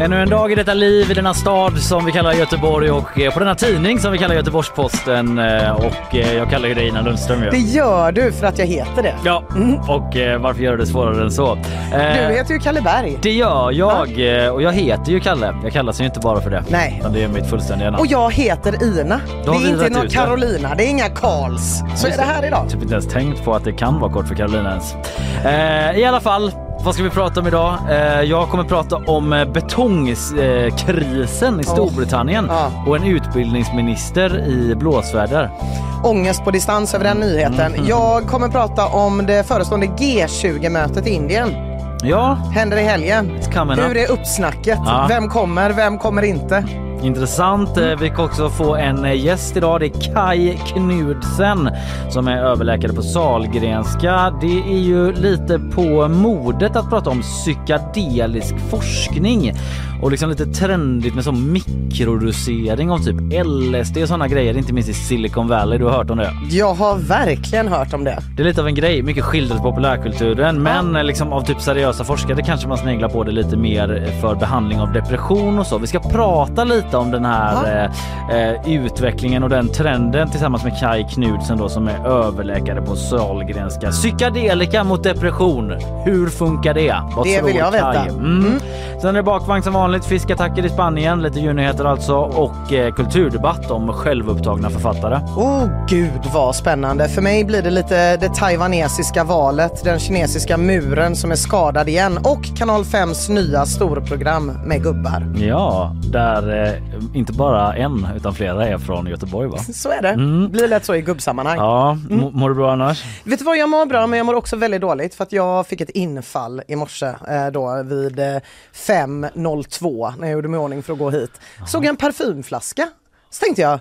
Ännu en dag i detta liv i denna stad som vi kallar Göteborg och eh, på denna tidning som vi kallar Göteborgs-Posten eh, och eh, jag kallar ju dig Ina Lundström. Det gör du för att jag heter det. Ja, och eh, varför gör du det svårare än så? Du heter ju Kalle Berg. Det gör jag och jag heter ju Kalle. Jag kallas ju inte bara för det. Nej. Det är mitt fullständiga namn. Och jag heter Ina. Det har är inte någon. Carolina, det är inga Karls. Så är det här idag. Typ inte ens tänkt på att det kan vara kort för Carolina ens. I alla fall, vad ska vi prata om idag? Eh, jag kommer prata om eh, betongkrisen i Storbritannien Ja. och en utbildningsminister i blåsväder. Ångest på distans över den nyheten. Mm. Jag kommer prata om det förestående G20-mötet i Indien. Ja, Händer i helgen. Hur är uppsnacket? Ja. Vem kommer? Vem kommer inte? Intressant. Eh, Vi kan också få en eh, gäst idag. Det är Kai Knudsen som är överläkare på Salgrenska. Det är ju lite på modet att prata om psykedelisk forskning och liksom lite trendigt med sån mikrodosering av typ LSD och sådana grejer, inte minst i Silicon Valley. Du har hört om det? Jag har verkligen hört om det. Det är lite av en grej, mycket skildrat i populärkulturen men eh, liksom av typ seriösa forskare kanske man sneglar på det lite mer för behandling av depression och så. Vi ska prata lite om den här eh, eh, utvecklingen och den trenden tillsammans med Kai Knudsen då som är överläkare på Sahlgrenska. Psykedelika mot depression. Hur funkar det? Vad Det vill jag Kai? veta. Mm. Sen är det bakvagn som vanligt, fiskattacker i Spanien, lite djurnyheter alltså och eh, kulturdebatt om självupptagna författare. Oh gud vad spännande. För mig blir det lite det taiwanesiska valet, den kinesiska muren som är skadad igen och Kanal 5s nya storprogram med gubbar. Ja, där eh, inte bara en utan flera är från Göteborg va? Så är det. Blir lätt så i gubbsammanhang. Ja, m- mår du bra annars? Vet du vad, jag mår bra men jag mår också väldigt dåligt för att jag fick ett infall i morse eh, då vid eh, 5.02 när jag gjorde mig i ordning för att gå hit. Såg jag en parfymflaska. Så tänkte jag,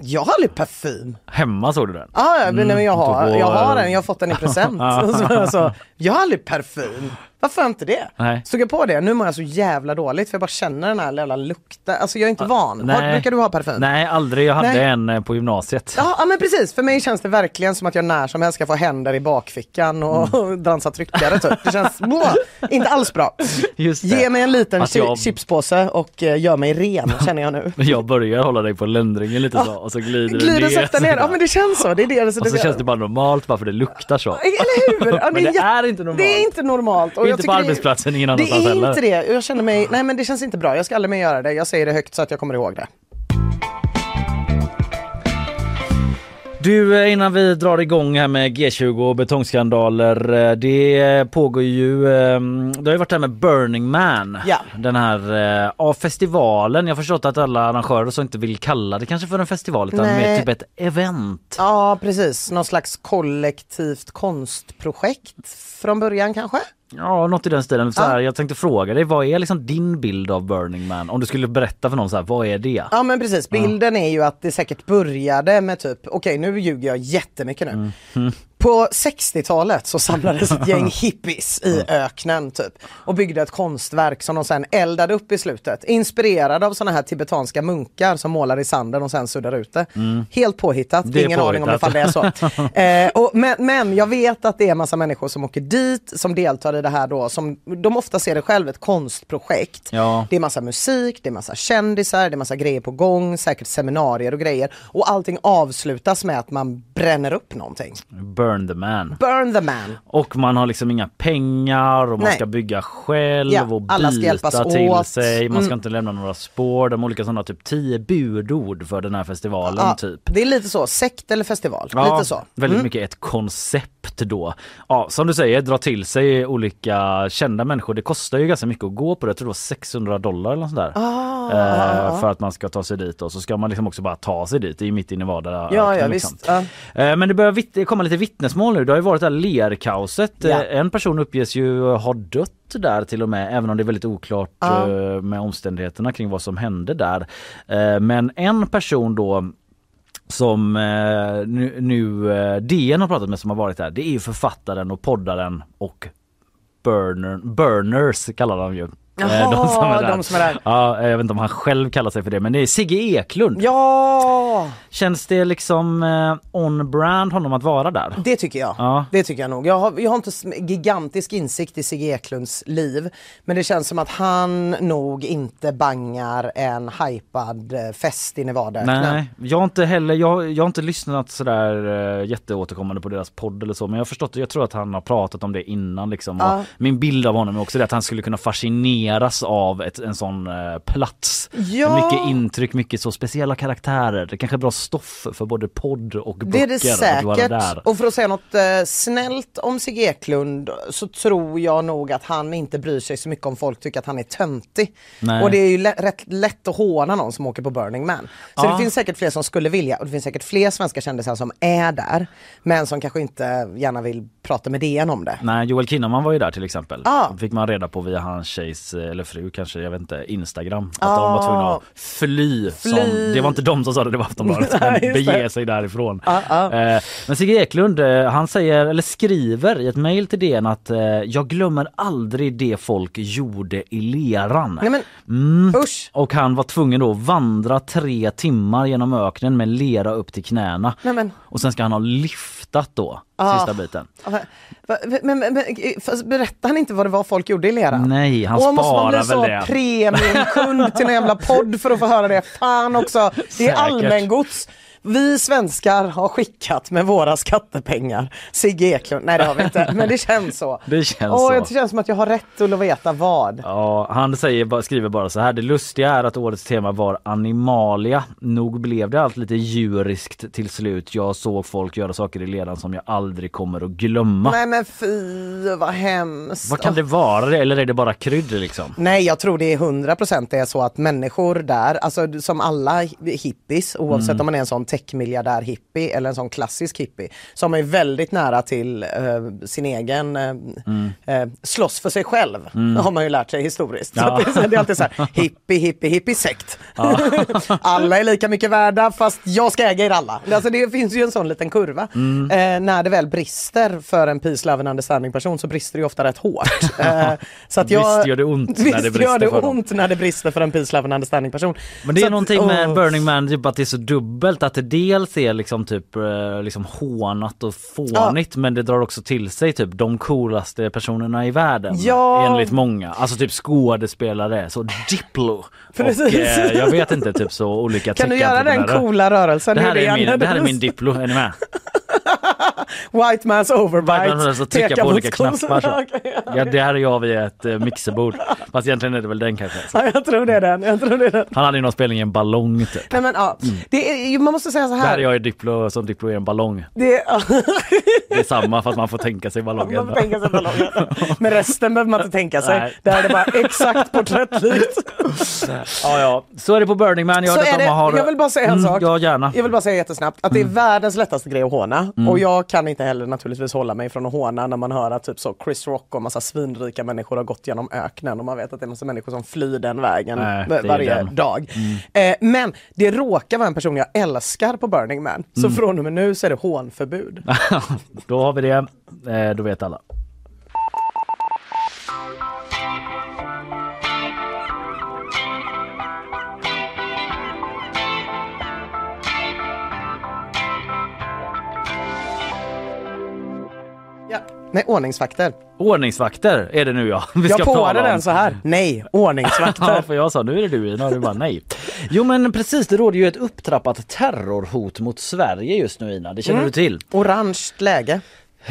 jag har aldrig parfym. Hemma såg du den? Ah, ja, men nej, jag, har, jag har den, jag har fått den i present. så, alltså, jag har aldrig parfym. Varför inte det? Nej. Stod jag på det, nu mår jag så jävla dåligt för jag bara känner den här jävla lukten. Alltså jag är inte van. Har, brukar du ha parfym? Nej, aldrig. Jag hade Nej. en eh, på gymnasiet. Ja, ja men precis, för mig känns det verkligen som att jag när som helst ska få händer i bakfickan och Mm. dansa tryckare typ. Det känns blah, inte alls bra. Ge mig en liten chi- jag- chipspåse och eh, gör mig ren känner jag nu. Jag börjar hålla dig på ländringen lite så och så glider Glider ner. ner, ja men det känns så. Det är det, så och så det, känns det bara normalt bara för det luktar så. Eller hur? Ja, Men det är inte normalt. Det är inte normalt. Och jag Inte på tycker det- arbetsplatsen, ingen Det annanstans är heller. inte det. Jag känner mig, nej men det känns inte bra. Jag ska aldrig mer göra det. Jag säger det högt så att jag kommer ihåg det. Du, eh, innan vi drar igång här med G20 och betongskandaler. eh, Det pågår ju, eh, det har ju varit det här med Burning Man. Ja. Den här eh, ja, festivalen. Jag har förstått att alla arrangörer så inte vill kalla det kanske för en festival utan Nej. mer typ ett event. Ja precis, någon slags kollektivt konstprojekt från början kanske? Ja, något i den stilen. Så Ja. här, Jag tänkte fråga dig, vad är liksom din bild av Burning Man? Om du skulle berätta för någon så här, vad är det? Ja men precis, bilden är ju att det säkert började med typ, okej nu ljuger jag jättemycket nu. Mm. På 60-talet så samlades ett gäng hippies i öknen typ och byggde ett konstverk som de sen eldade upp i slutet. Inspirerade av sådana här tibetanska munkar som målar i sanden och sen suddar ut det. Helt påhittat, Mm. Det ingen aning om påhittat. ifall det är så. eh, och, men, men jag vet att det är massa människor som åker dit, som deltar i det här då, som de ofta ser det själv, ett konstprojekt. Ja. Det är massa musik, det är massa kändisar, det är massa grejer på gång, säkert seminarier och grejer. Och allting avslutas med att man bränner upp någonting. Burn the Man. Burn the man. Och man har liksom inga pengar och man Nej. ska bygga själv Ja, och alla ska byta hjälpas till åt. sig. Man ska Mm. inte lämna några spår. De olika sådana typ tio budord för den här festivalen Ja, typ. Det är lite så, sekt eller festival. Ja, lite så. väldigt Mm. mycket ett koncept då. Ja, som du säger, dra till sig olika kända människor. Det kostar ju ganska mycket att gå på det. Jag tror det var 600 dollar eller något sånt där. Ah, eh, för att man ska ta sig dit och så ska man liksom också bara ta sig dit. Det är ju mitt i Nevada. Ja, ja liksom. visst. Ja. Eh, Men det börjar vitt- komma lite vittnesmål nu. Det har ju varit det här lerkaoset. Ja. Eh, En person uppges ju ha dött där till och med även om det är väldigt oklart Ja. eh, med omständigheterna kring vad som hände där. Eh, Men en person då som nu, nu DN har pratat med som har varit där det är ju författaren och poddaren och burner, burners kallar de ju. Eh, Jaha, de som är där. Ja, jag vet inte om han själv kallar sig för det men det är Sigge Eklund. Ja, Känns det liksom eh, on-brand honom att vara där? det tycker jag. Ja. Det tycker jag nog. Jag har, jag har inte gigantisk insikt i Sigge Eklunds liv. Men det känns som att han nog inte bangar en hypad eh, fest i Nevada. Nej, jag har inte heller, jag, jag har inte lyssnat sådär jätteåterkommande på deras podd eller så men jag har förstått jag tror att han har pratat om det innan liksom. Ja. Min bild av honom är också det att han skulle kunna fascineras av ett, en sån eh, plats. Ja. Mycket intryck, mycket så speciella karaktärer. Det kanske är bra stoff för både podd och böcker. Det är det säkert. Och för att säga något eh, snällt om Sigge Eklund så tror jag nog att han inte bryr sig så mycket om folk tycker att han är töntig. Nej. Och det är ju lä- rätt lätt att håna någon som åker på Burning Man. Så Ja. det finns säkert fler som skulle vilja och det finns säkert fler svenska kändisar som är där. Men som kanske inte gärna vill prata med DN om det. Nej, Joel Kinnaman var ju där till exempel. Ah. Fick man reda på via hans tjejs, eller fru kanske, jag vet inte, Instagram. Att de var Ah. tvungna att fly. Som, Fly. det var inte de som sa det, det var Aftonbladet. Men bege sig därifrån. Ah, ah. Eh, Men Sigge Eklund, eh, han säger, eller skriver i ett mejl till DN att eh, jag glömmer aldrig det folk gjorde i leran. Nej Mm. Och han var tvungen då att vandra tre timmar genom öknen med lera upp till knäna. Nej Och sen ska han ha lyftat då, Ah. sista biten. va- men, men, men fast berättar han inte vad det var folk gjorde i leran? Nej, han Och måste man sparar bli väl så det. premiumkund till en jävla podd för att få höra det? Fan också, det är allmängods. Vi svenskar har skickat med våra skattepengar Sigge Eklund, nej det har vi inte, men det känns så. Det känns Åh, så. Det känns som att jag har rätt att veta vad. Ja, han säger, skriver bara så här. Det lustiga är att årets tema var animalia. Nog blev det allt lite djuriskt till slut. Jag såg folk göra saker i ledan som jag aldrig kommer att glömma. Nej men fy vad hemskt. Vad kan det vara? Eller är det bara krydd liksom? Nej jag tror det är 100% det är så att människor där, alltså som alla hippies oavsett Mm. om man är en sån techmiljardär hippie eller en sån klassisk hippie så man ju väldigt nära till eh, sin egen eh, Mm. eh, slåss för sig själv. Det har man ju lärt sig historiskt. Så Ja. att det, är- det är alltid så här hippie hippie hippie sekt. alla är lika mycket värda fast jag ska äga er alla. Alltså det finns ju en sån liten kurva. Mm. Eh, när det väl brister för en peace love and understanding person så brister det ju ofta rätt hårt. Eh, så att jag, Visst gör det ont när det gör brister det för dem. ont när det brister för en peace love and understanding person. Men det Så är att- någonting med åh. Burning Man, typ att det är så dubbelt. Att det dels är liksom typ eh, liksom hånat och fånigt men det drar också till sig typ de coolaste personerna i världen. Ja. Enligt många. Alltså typ skådespelare, så Diplo. Och Precis. eh, jag vet inte, typ så olika Kan du göra den teckentreprenörer. coola rörelsen? Det här, är min, det här är min Diplo, är ni med? White man's overbite. Man så trycka på olika knappar så. Ja. Ja, det här är jag vid ett eh, mixerbord. Fast egentligen är det väl den kanske. Ja, jag tror det är den. Jag tror det är den. Han hade ju någon spelning i en ballong typ. Nej men ja, det är, man måste säga så Där är här. jag i Diplo som Diplo är en ballong. Det är, ja, Det är samma fast man får tänka sig ballongen. man får tänka sig ballongen. Men resten behöver man inte tänka sig. Nej. Där är det bara exakt porträttlikt. Ja, ja. Så är det på Burning Man. Jag, Så är de det. har... Jag vill bara säga en Mm, sak. Ja, gärna. Jag vill bara säga jättesnabbt att det är världens lättaste grej att håna. Och jag kan inte heller naturligtvis hålla mig från att håna när man hör att typ så Chris Rock och massa svinrika människor har gått genom öknen och man vet att det är massa människor som flyr den vägen Nej, varje den. dag. Eh, men det råkar vara en person jag älskar på Burning Man. Så från och med nu så är det hånförbud. Då har vi det. Eh, då vet alla. Nej, ordningsvakter. Ordningsvakter är det nu ja. Vi Jag tala påade den så här. Nej, Ja, ordningsvakter. för jag sa nu är det du Ina och du bara nej. Jo men precis, det råder ju ett upptrappat terrorhot mot Sverige just nu Ina. Det känner du till? Orange läge.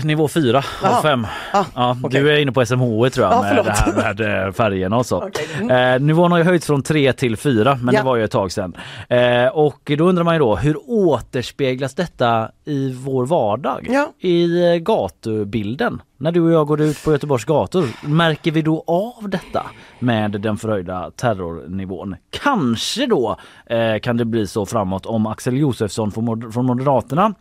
Nivå 4 av Jaha. 5. Ah, Ja, okej. Du är inne på SMHI tror jag Ja, med det här med eh, färgerna och så. Okej. Mm. Eh, nivån har ju höjts från 3 till 4 men Ja. det var ju ett tag sedan. Eh, och då undrar man ju då hur återspeglas detta i vår vardag? Ja. I eh, gatubilden? När du och jag går ut på Göteborgs gator, märker vi då av detta med den förhöjda terrornivån? Kanske då eh, kan det bli så framåt om Axel Josefsson från Moderaterna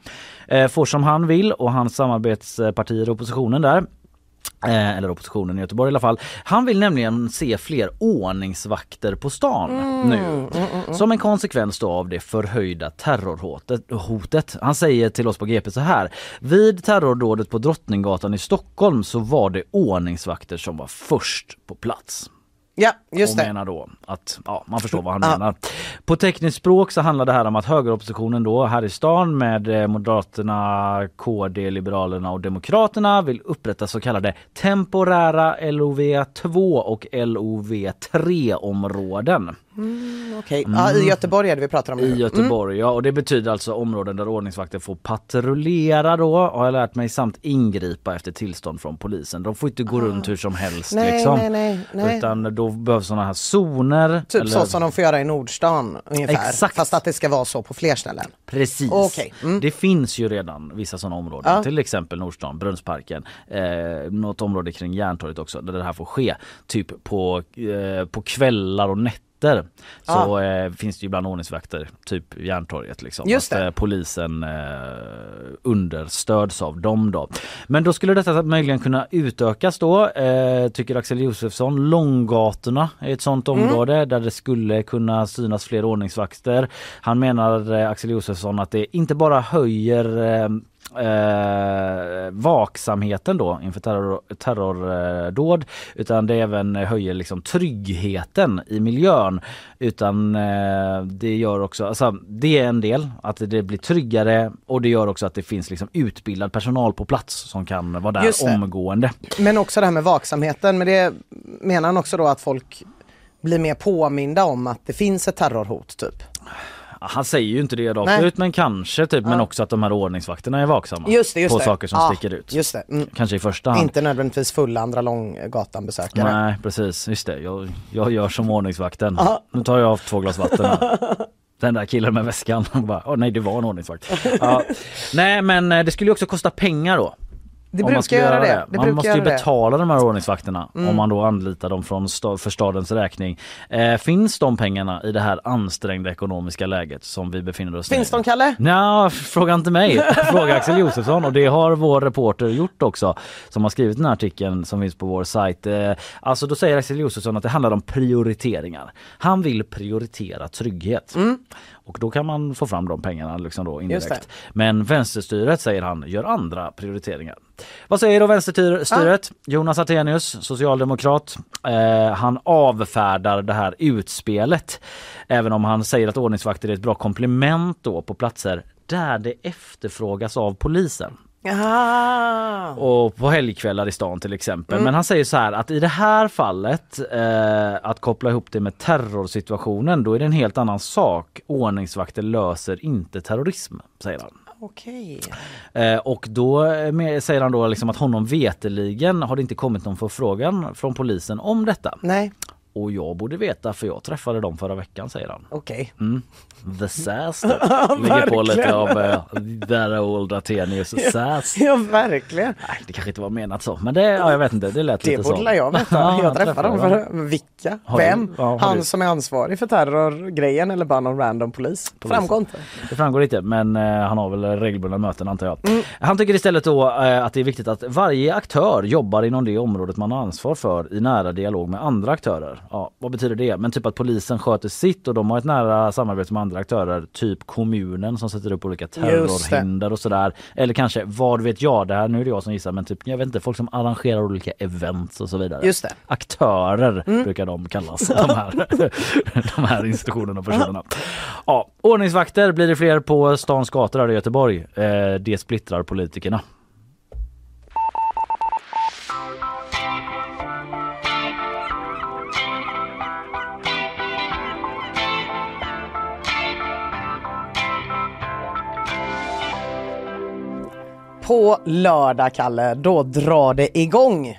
eh, får som han vill och hans samarbetspartier i oppositionen där eller oppositionen i Göteborg i alla fall. Han vill nämligen se fler ordningsvakter på stan mm, nu. Mm, mm, mm, som en konsekvens av det förhöjda terrorhotet. Han säger till oss på GP så här. Vid terrordådet på Drottninggatan i Stockholm så var det ordningsvakter som var först på plats. Ja, just och det. menar då att, ja man förstår vad han ja. menar. På tekniskt språk så handlar det här om att högeroppositionen då här i stan med eh, Moderaterna, KD, Liberalerna och Demokraterna vill upprätta så kallade temporära LOV2 och LOV3 områden. Mm, Okej, okay. ja, i Göteborg är det vi pratar om. I Göteborg mm. ja och det betyder alltså områden där ordningsvakter får patrullera då har jag lärt mig samt ingripa efter tillstånd från polisen. De får inte gå ah. runt hur som helst nej, liksom. Nej, nej, nej. Utan då behövs sådana här zoner. Typ eller... så som de får göra i Nordstan ungefär. Exakt. Fast att det ska vara så på fler ställen. Precis. Okay. Mm. Det finns ju redan vissa sådana områden. Ja. Till exempel Nordstan, Brunnsparken. Eh, något område kring Järntorget också där det här får ske. Typ på, eh, på kvällar och nätter nätter så eh, finns det ibland ordningsvakter, typ Järntorget liksom. Just att, eh, polisen eh, understöds av dem då. Men då skulle detta möjligen kunna utökas då, eh, tycker Axel Josefsson. Långgatorna är ett sånt mm. område mm. där det skulle kunna synas fler ordningsvakter. Han menar eh, Axel Josefsson att det inte bara höjer eh, vaksamheten då inför terror, terrordåd utan det även höjer liksom tryggheten i miljön. Utan eh, det gör också, alltså det är en del att det blir tryggare och det gör också att det finns liksom utbildad personal på plats som kan vara där omgående. Men också det här med vaksamheten, men det menar han också då att folk blir mer påminda om att det finns ett terrorhot typ? Han säger ju inte det rakt ut men kanske typ ja. men också att de här ordningsvakterna är vaksamma just det, just på det. saker som ja, sticker ut. Just det. Mm. Kanske i första hand. Inte nödvändigtvis fulla Andra Långgatan besökare. Nej precis, just det. Jag, jag gör som ordningsvakten. Aha. Nu tar jag av två glas vatten här. Den där killen med väskan, bara, oh, nej det var en ordningsvakt. Ja. Nej men eh, det skulle ju också kosta pengar då. Det brukar göra det. det. det man måste ju betala det. de här ordningsvakterna mm. om man då anlitar dem från sta för stadens räkning. Eh, finns de pengarna i det här ansträngda ekonomiska läget som vi befinner oss i? Finns de Kalle? Nja, fråga inte mig. fråga Axel Josefsson och det har vår reporter gjort också som har skrivit den här artikeln som finns på vår sajt. Eh, alltså då säger Axel Josefsson att det handlar om prioriteringar. Han vill prioritera trygghet. Mm. Och då kan man få fram de pengarna liksom då indirekt. Men vänsterstyret säger han gör andra prioriteringar. Vad säger då vänsterstyret? Ah. Jonas Attenius, socialdemokrat. Eh, han avfärdar det här utspelet. Även om han säger att ordningsvakter är ett bra komplement då på platser där det efterfrågas av polisen. Aha. Och på helgkvällar i stan till exempel. Mm. Men han säger så här att i det här fallet eh, att koppla ihop det med terrorsituationen då är det en helt annan sak. Ordningsvakter löser inte terrorism, säger han. Okej. Eh, och då med, säger han då liksom att honom veteligen har det inte kommit någon förfrågan från polisen om detta. Nej. Och jag borde veta för jag träffade dem förra veckan säger han. Okej. Mm. The Sass Ligger på lite av uh, that old Atenius Sass. Ja, verkligen. Nej, det kanske inte var menat så men det, ja, jag vet inte, det lät det lite så. Det borde jag veta. Jag träffade dem för vilka? Har Vem? Ja, Han du? som är ansvarig för terrorgrejen eller bara någon random polis? polis. Framgår inte. Det framgår inte men uh, han har väl regelbundna möten antar jag. Mm. Han tycker istället då uh, att det är viktigt att varje aktör jobbar inom det området man har ansvar för i nära dialog med andra aktörer. Ja, vad betyder det? Men typ att polisen sköter sitt och de har ett nära samarbete med andra aktörer, typ kommunen som sätter upp olika terrorhinder och sådär. Eller kanske, vad vet jag, det här, nu är det jag som gissar, men typ, jag vet inte, folk som arrangerar olika events och så vidare. Just det. Aktörer mm. brukar de kallas, de här, de här institutionerna och personerna. Ja, ordningsvakter blir det fler på stans gator här i Göteborg. Eh, det splittrar politikerna. På lördag, Kalle, då drar det igång.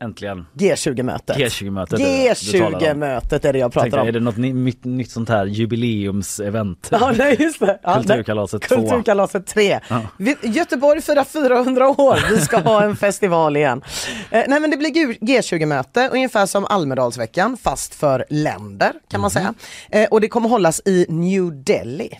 Äntligen. G20-mötet. G20-mötet är det du talar om. G20-mötet är det jag pratar Tänkte, om. är det något ny, nytt, nytt sånt här jubileumsevent? Ja, nej, just det. Ja, Kulturkalaset nej. 2. Kulturkalaset 3. Vi, Göteborg firar 400 år. Vi ska ha en festival igen. Eh, nej, men det blir G- G20-möte, ungefär som Almedalsveckan, fast för länder kan man säga. Eh, och det kommer hållas i New Delhi.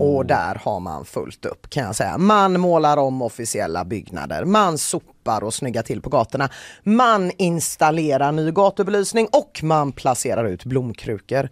Och där har man fullt upp kan jag säga. Man målar om officiella byggnader, man sopar och snyggar till på gatorna. Man installerar ny gatubelysning och man placerar ut blomkrukor.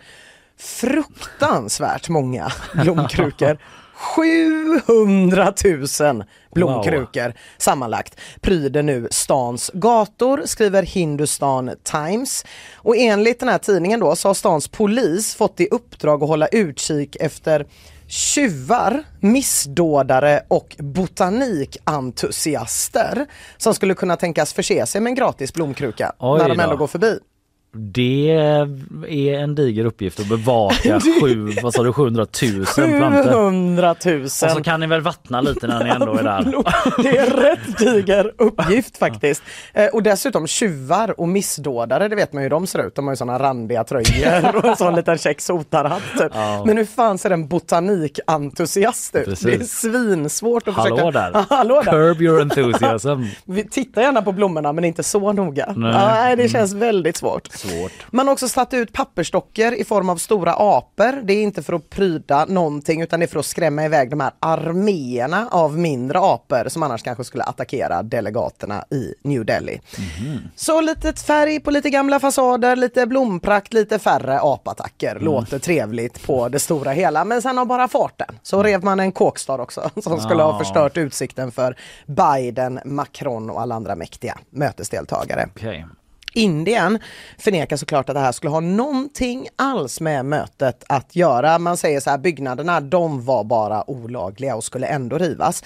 Fruktansvärt många blomkrukor. 700 000 blomkrukor sammanlagt pryder nu stans gator, skriver Hindustan Times. Och enligt den här tidningen då så har stans polis fått i uppdrag att hålla utkik efter tjuvar, missdådare och botanikentusiaster som skulle kunna tänkas förse sig med en gratis blomkruka Oj när de då. ändå går förbi. Det är en diger uppgift att bevaka sju, vad sa du, 700 000 plantor. 700 000! Och så kan ni väl vattna lite när ni ändå är där. Det är en rätt diger uppgift faktiskt. Eh, och dessutom tjuvar och missdådare, det vet man ju hur de ser ut. De har ju såna randiga tröjor och en sån liten check sotarhatt. Typ. Men hur fan ser en botanikentusiast ut? Precis. Det är svinsvårt att Hallå försöka... där. Hallå där! Curb your enthusiasm. Vi tittar gärna på blommorna men inte så noga. Nej. Nej, det känns väldigt svårt. Svårt. Man har också satt ut pappersdockor i form av stora apor. Det är inte för att pryda någonting utan det är för att skrämma iväg de här arméerna av mindre apor som annars kanske skulle attackera delegaterna i New Delhi. Så lite färg på lite gamla fasader, lite blomprakt, lite färre apattacker. Låter trevligt på det stora hela men sen har bara farten. Så rev man en kåkstad också som skulle ha förstört utsikten för Biden, Macron och alla andra mäktiga mötesdeltagare. Okej. Indien förnekar såklart att det här skulle ha någonting alls med mötet att göra. Man säger så här, byggnaderna de var bara olagliga och skulle ändå rivas.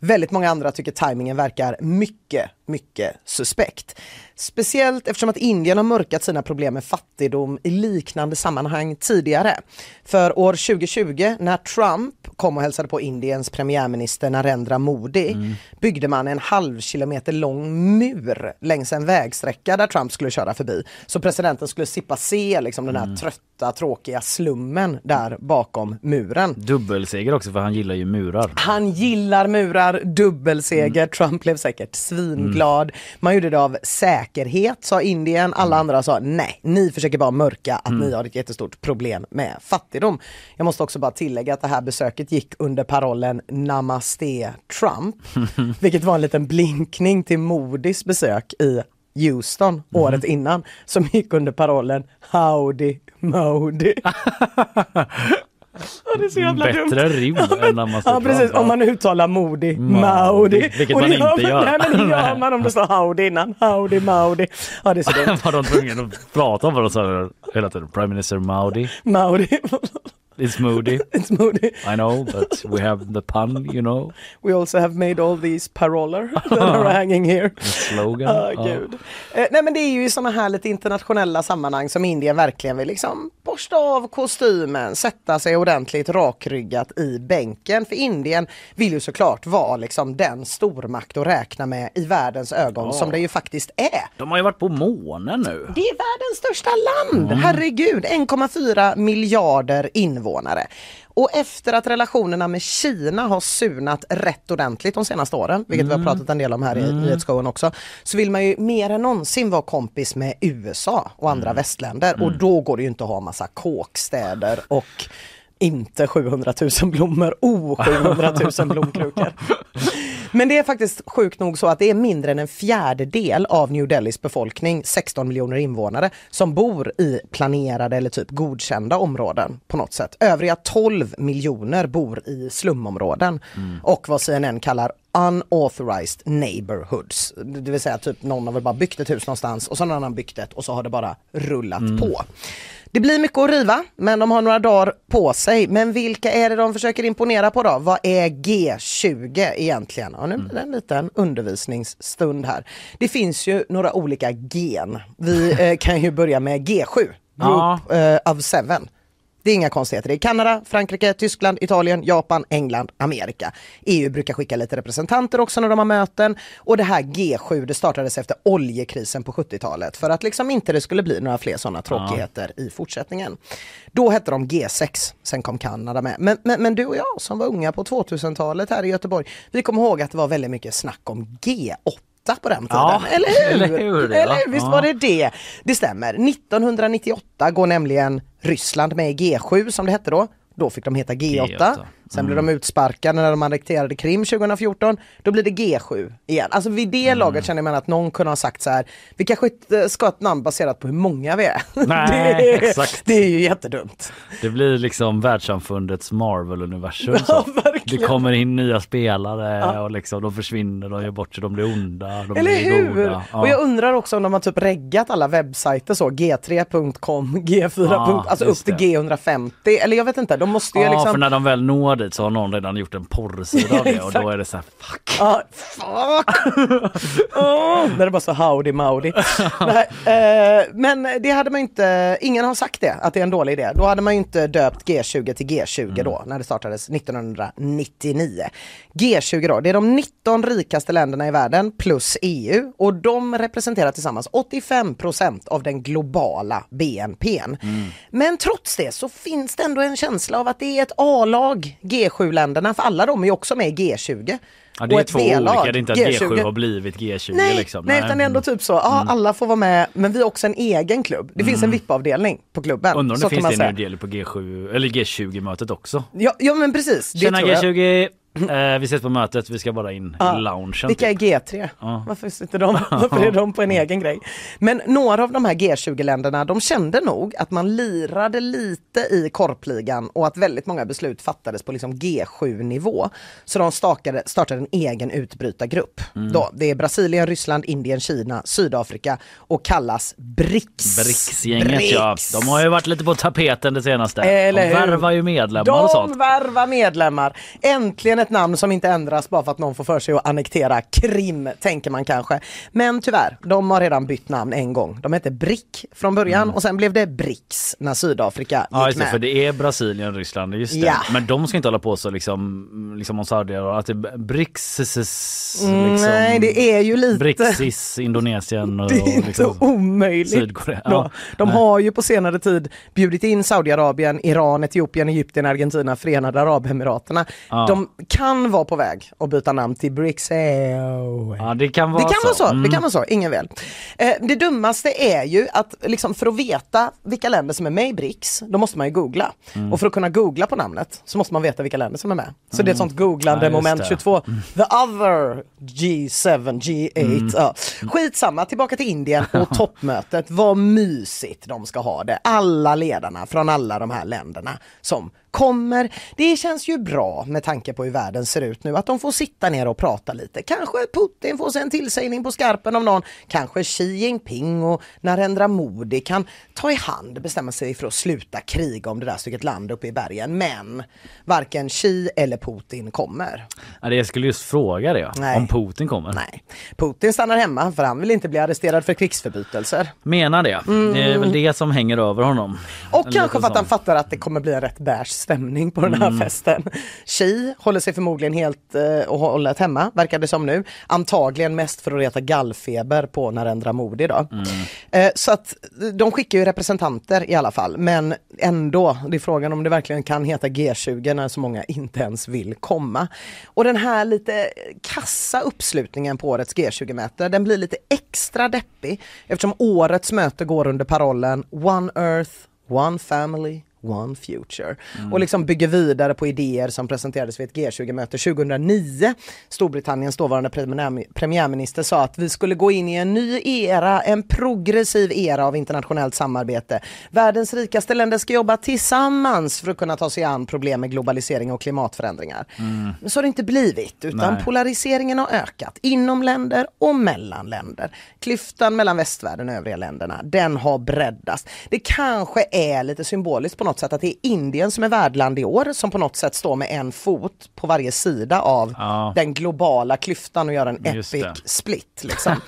Väldigt många andra tycker tajmingen verkar mycket, mycket suspekt. Speciellt eftersom att Indien har mörkat sina problem med fattigdom i liknande sammanhang tidigare. För år 2020 när Trump kom och hälsade på Indiens premiärminister Narendra Modi byggde man en halv kilometer lång mur längs en vägsträcka där Trump skulle köra förbi. Så presidenten skulle slippa se liksom, den här trötta, tråkiga slummen där bakom muren. Dubbelseger också för han gillar ju murar. Han gillar murar, dubbelseger. Trump blev säkert svinglad. Man gjorde det av säkerhet sa Indien. Alla andra sa nej, ni försöker bara mörka att ni har ett jättestort problem med fattigdom. Jag måste också bara tillägga att det här besöket gick under parollen Namaste Trump. vilket var en liten blinkning till Modis besök i Houston året innan som gick under parollen Howdy Modi. Ja, det är så jävla dumt. Bättre rim än när man Ja precis, om man uttalar Modi, Maudi. Vilket Och det man inte gör. Nej men det gör man om det står Howdy innan. Howdy, Maudi. Ja det är så dumt. var de tvungna att prata om vad de sa hela tiden. Prime Minister Maudi. Maudi. It's moody. It's Modi. I know but we have the pun you know. We also have made all these paroller that are hanging here. The slogan. Ja. gud. Eh, nej men det är ju i sådana här lite internationella sammanhang som Indien verkligen vill liksom borsta av kostymen, sätta sig ordentligt rakryggat i bänken. För Indien vill ju såklart vara liksom den stormakt att räkna med i världens ögon som det ju faktiskt är. De har ju varit på månen nu. Det är världens största land, herregud, 1,4 miljarder invånare. Och efter att relationerna med Kina har surnat rätt ordentligt de senaste åren, vilket vi har pratat en del om här i nyhetsshowen också, så vill man ju mer än någonsin vara kompis med USA och andra västländer. Och då går det ju inte att ha massa kåkstäder och inte 700 000 blommor, oh 700 000 blomkrukor. Men det är faktiskt sjukt nog så att det är mindre än en fjärdedel av New Delhis befolkning, 16 miljoner invånare, som bor i planerade eller typ godkända områden på något sätt. Övriga 12 miljoner bor i slumområden och vad CNN kallar unauthorized neighborhoods. Det vill säga typ någon har väl bara byggt ett hus någonstans och så har någon annan byggt ett och så har det bara rullat på. Det blir mycket att riva, men de har några dagar på sig. Men vilka är det de försöker imponera på då? Vad är G20 egentligen? Ja, nu blir det en liten undervisningsstund här. Det finns ju några olika gen. Vi eh, kan ju börja med G7, Group Ja. eh, of Seven. Det är inga konstigheter. Det är Kanada, Frankrike, Tyskland, Italien, Japan, England, Amerika. EU brukar skicka lite representanter också när de har möten. Och det här G7 det startades efter oljekrisen på 70-talet för att liksom inte det skulle bli några fler sådana tråkigheter ja. i fortsättningen. Då hette de G6, sen kom Kanada med. Men, men, men, du och jag som var unga på 2000-talet här i Göteborg, vi kommer ihåg att det var väldigt mycket snack om G8 på den tiden. Ja, eller hur? Eller hur, eller hur? Visst ja. var det det? Det stämmer. 1998 går nämligen Ryssland med i G7 som det hette då. Då fick de heta G8. G8. Sen mm. blev de utsparkade när de annekterade Krim 2014. Då blir det G7 igen. Alltså vid det mm. laget känner man att någon kunde ha sagt så här, vi kanske inte ska ha ett namn baserat på hur många vi är. Nej, det, är exakt. det är ju jättedumt. Det blir liksom världssamfundets Marvel-universum. Ja, det kommer in nya spelare ja. och liksom, de försvinner, de gör bort sig, de blir onda, de Eller blir hur? goda. Ja. Och jag undrar också om de har typ reggat alla webbsajter så, g3.com, g4. Ja, alltså upp till G150. Eller jag vet inte, de måste ju ja, liksom... för när de väl når dit så har någon redan gjort en porrsida av det och då är det så här fuck. Ja, fuck! oh, när det bara så howdy mowdy. Nej, eh, men det hade man inte, ingen har sagt det, att det är en dålig idé. Då hade man inte döpt G20 till G20 mm. då, när det startades 1999. G20 då, det är de 19 rikaste länderna i världen plus EU och de representerar tillsammans 85 procent av den globala BNPn. Mm. Men trots det så finns det ändå en känsla av att det är ett A-lag, G7-länderna, för alla de är ju också med i G20. Ja, det är två olika, det är inte att G7, G7 har blivit G20 nej, liksom. Nej, utan det är ändå typ så, ja mm. alla får vara med men vi är också en egen klubb. Det mm. finns en mm. VIP-avdelning på klubben. Undrar om det finns det en del på G7 eller G20-mötet också. Ja, ja men precis. Tjena G20! Eh, vi ses på mötet, vi ska bara in ja. i loungen. Vilka är G3? Ja. Varför, sitter de, varför är de på en egen grej? Men några av de här G20-länderna, de kände nog att man lirade lite i korpligan och att väldigt många beslut fattades på liksom G7-nivå. Så de startade, startade en egen utbrytargrupp. Mm. Då, det är Brasilien, Ryssland, Indien, Kina, Sydafrika och kallas BRICS. BRICS-gänget BRICS. ja. De har ju varit lite på tapeten det senaste. Eller de värvar ju medlemmar och sånt. De värvar medlemmar. Äntligen ett namn som inte ändras bara för att någon får för sig att annektera Krim, tänker man kanske. Men tyvärr, de har redan bytt namn en gång. De hette BRIC från början mm. och sen blev det BRICS när Sydafrika ja, gick med. för det är Brasilien, Ryssland, just det. Ja. Men de ska inte hålla på så liksom, liksom om Saudiarabien, att det är BRICS, liksom, Nej, det är ju lite... BRICS, Indonesien och, Det är inte liksom, omöjligt. Sydkorea. Ja. De, har ju på senare tid bjudit in Saudiarabien, Iran, Etiopien, Egypten, Argentina, Förenade Arabemiraterna. Ja. De kan vara på väg att byta namn till BRICS. Ja, det kan vara det kan så. Vara så. Mm. Det kan vara så, ingen väl. Eh, det dummaste är ju att liksom, för att veta vilka länder som är med i BRICS, då måste man ju googla. Mm. Och för att kunna googla på namnet så måste man veta vilka länder som är med. Så mm. det är ett mm. sånt googlande ja, moment 22. Mm. The other G7, G8. Mm. Ja. Skitsamma, tillbaka till Indien och toppmötet. Vad mysigt de ska ha det. Alla ledarna från alla de här länderna som kommer. Det känns ju bra med tanke på hur världen ser ut nu, att de får sitta ner och prata lite. Kanske Putin får sig en tillsägning på skarpen av någon. Kanske Xi Jinping och Narendra Modi kan ta i hand, bestämma sig för att sluta kriga om det där stycket land uppe i bergen. Men varken Xi eller Putin kommer. Ja, jag skulle just fråga det, Nej. om Putin kommer. Nej, Putin stannar hemma för han vill inte bli arresterad för krigsförbrytelser. Menar det. Mm. Det är väl det som hänger över honom. Och kanske för att han fattar att det kommer bli en rätt bärs stämning på den här mm. festen. Xi håller sig förmodligen helt eh, och hållet hemma, verkar det som nu. Antagligen mest för att reta gallfeber på Narendra Modi då. Mm. Eh, så att de skickar ju representanter i alla fall, men ändå, det är frågan om det verkligen kan heta G20 när så många inte ens vill komma. Och den här lite kassa uppslutningen på årets G20-möte, den blir lite extra deppig eftersom årets möte går under parollen One Earth, One Family, One Future. Mm. Och liksom bygger vidare på idéer som presenterades vid ett G20-möte 2009. Storbritanniens dåvarande premiärminister sa att vi skulle gå in i en ny era, en progressiv era av internationellt samarbete. Världens rikaste länder ska jobba tillsammans för att kunna ta sig an problem med globalisering och klimatförändringar. Mm. Men så har det inte blivit, utan Nej. polariseringen har ökat inom länder och mellan länder. Klyftan mellan västvärlden och övriga länderna, den har breddats. Det kanske är lite symboliskt på något något sätt att det är Indien som är värdland i år som på något sätt står med en fot på varje sida av Ja. den globala klyftan och gör en Just epic det. split. Liksom.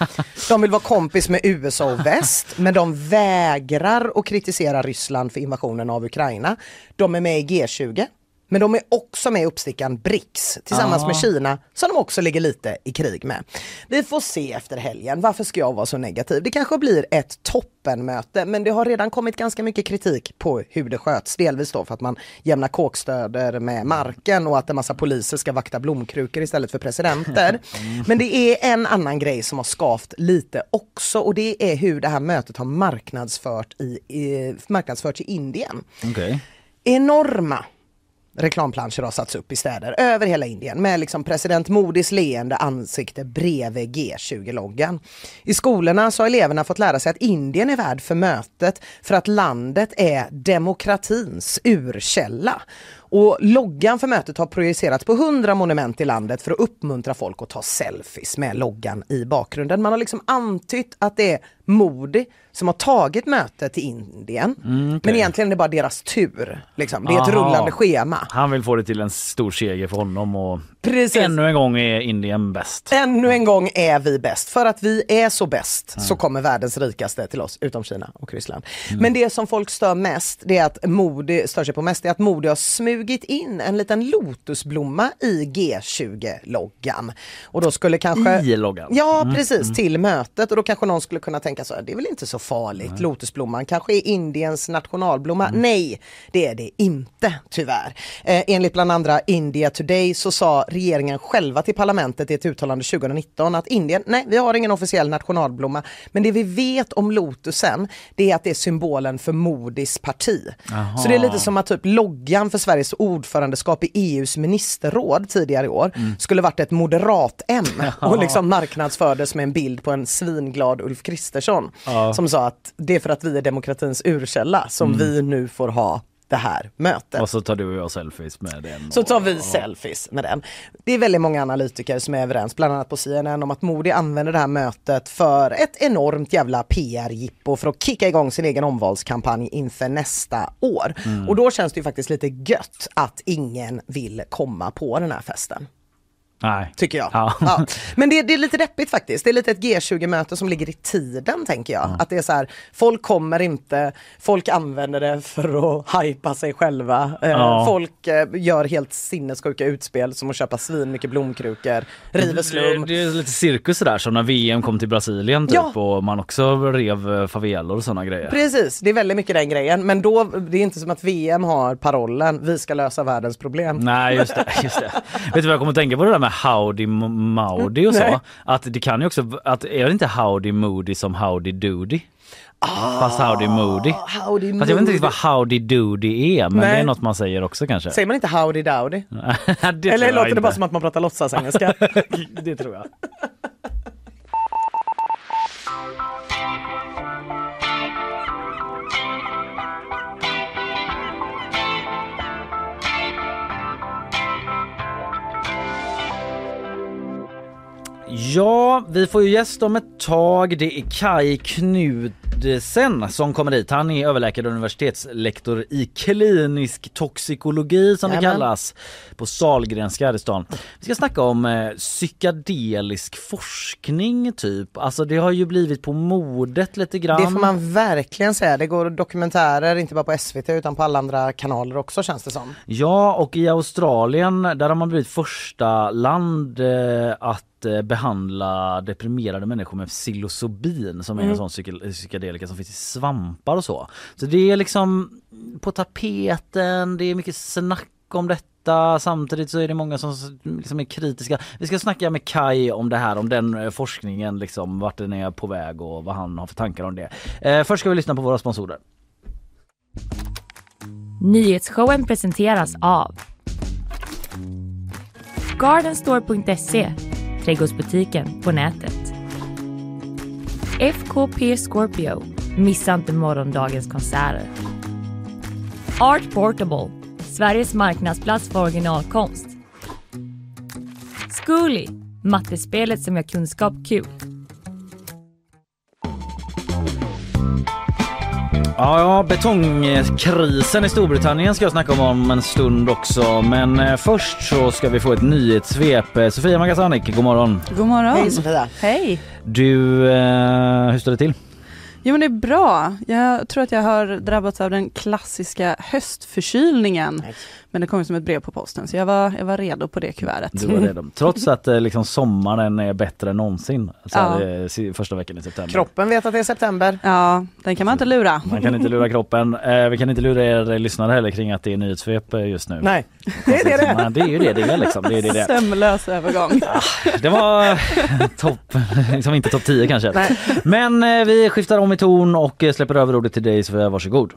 De vill vara kompis med USA och väst men de vägrar att kritisera Ryssland för invasionen av Ukraina. De är med i G20 men de är också med i uppstickan BRICS tillsammans Ja. med Kina som de också ligger lite i krig med. Vi får se efter helgen. Varför ska jag vara så negativ? Det kanske blir ett toppenmöte men det har redan kommit ganska mycket kritik på hur det sköts. Delvis då för att man jämnar kåkstöder med marken och att en massa poliser ska vakta blomkrukor istället för presidenter. Men det är en annan grej som har skavt lite också och det är hur det här mötet har marknadsfört i, i, marknadsförts i Indien Okej. enorma reklamplanscher har satts upp i städer över hela Indien med liksom president Modis leende ansikte bredvid G20-loggan. I skolorna så har eleverna fått lära sig att Indien är värd för mötet för att landet är demokratins urkälla. Och loggan för mötet har projicerats på 100 monument i landet för att uppmuntra folk att ta selfies med loggan i bakgrunden. Man har liksom antytt att det är Modi som har tagit mötet till Indien. Men egentligen är det bara deras tur. Liksom. Det är ett Aha. rullande schema. Han vill få det till en stor seger för honom och Precis. ännu en gång är Indien bäst. Ännu en gång är vi bäst. För att vi är så bäst så kommer världens rikaste till oss, utom Kina och Ryssland. Men det som folk stör mest, det är att Modi, stör sig på mest, det är att Modi har smugit in en liten lotusblomma i G20-loggan. Och då skulle kanske... I loggan? Ja, precis, till mötet. Och då kanske någon skulle kunna tänka så här, det är väl inte så farligt, lotusblomman kanske är Indiens nationalblomma. Nej, det är det inte, tyvärr. Eh, enligt bland andra India Today så sa regeringen själva till parlamentet i ett uttalande 2019 att Indien, nej, vi har ingen officiell nationalblomma. Men det vi vet om lotusen, det är att det är symbolen för Modis parti. Så det är lite som att typ loggan för Sveriges ordförandeskap i EUs ministerråd tidigare i år skulle varit ett moderat M och liksom marknadsfördes med en bild på en svinglad Ulf Kristersson som sa att det är för att vi är demokratins urkälla som vi nu får ha det här mötet. Och så tar du och jag selfies med den. Så och- tar vi selfies med den. Det är väldigt många analytiker som är överens, bland annat på CNN, om att Modi använder det här mötet för ett enormt jävla PR-jippo för att kicka igång sin egen omvalskampanj inför nästa år. Och då känns det ju faktiskt lite gött att ingen vill komma på den här festen. Nej. Tycker jag. Ja. Ja. Men det, det är lite deppigt faktiskt. Det är lite ett G20-möte som ligger i tiden tänker jag. Att det är så här, folk kommer inte, folk använder det för att hypa sig själva. Eh, Ja. Folk eh, gör helt sinnessjuka utspel som att köpa svin mycket blomkrukor, river slum. Det, det är lite cirkus där som när VM kom till Brasilien typ och man också rev eh, favelor och sådana grejer. Precis, det är väldigt mycket den grejen. Men då, det är inte som att VM har parollen, vi ska lösa världens problem. Nej just det, just det. Vet du vad jag kommer att tänka på det där med Howdy M- Mowdy och så? Nej. Att det kan ju också, att är det inte Howdy Moody som Howdy Doody? Fast Howdy Moody. Ah, Howdy Fast jag vet inte riktigt vad Howdy Doody är men Nej. det är något man säger också kanske. Säger man inte howdy dowdy? det Eller låter det inte. bara som att man pratar låtsasengelska? det tror jag. Ja, vi får ju gäst om ett tag. Det är Kai Knudsen som kommer hit. Han är överläkare och universitetslektor i klinisk toxikologi som det kallas på Sahlgrenska här i stan. Vi ska snacka om eh, psykedelisk forskning typ. Alltså det har ju blivit på modet lite grann. Det får man verkligen säga. Det går dokumentärer inte bara på SVT utan på alla andra kanaler också känns det som. Ja, och i Australien där har man blivit första land eh, att eh, behandla deprimerade människor med psilocybin som är en sån psyke- psykedelika som finns i svampar och så. Så det är liksom på tapeten, det är mycket snack om detta. Samtidigt så är det många som liksom är kritiska. Vi ska snacka med Kai om det här, om den eh, forskningen, liksom, vart den är på väg och vad han har för tankar om det. Eh, först ska vi lyssna på våra sponsorer. Nyhetsshowen presenteras av Gardenstore.se Trädgårdsbutiken på nätet. FKP Scorpio. Missa inte morgondagens konserter. Art Portable. Sveriges marknadsplats för originalkonst. Zcooly. Mattespelet som gör kunskap kul. Ja, ja, betongkrisen i Storbritannien ska jag snacka om om en stund också. Men eh, först så ska vi få ett nyhetssvep. Eh, Sofia Magasanik, god morgon. God morgon. Hej Sofia. Hej. Du, eh, hur står det till? Jo men det är bra. Jag tror att jag har drabbats av den klassiska höstförkylningen. Nej. Men det kom ju som ett brev på posten så jag var, jag var redo på det kuvertet. Du var redo. Trots att eh, liksom sommaren är bättre än någonsin. Så Ja. här, eh, första veckan i september. Kroppen vet att det är september. Ja, den kan man inte lura. Man kan inte lura kroppen. Eh, vi kan inte lura er lyssnare heller kring att det är nyhetssvep just nu. Nej, det är det det är. Det är ju det det är liksom. Det är det, det. Sömlös övergång. Det var topp, liksom inte topp 10 kanske. Nej. Men eh, vi skiftar om i ton och släpper över ordet till dig Sofia, varsågod.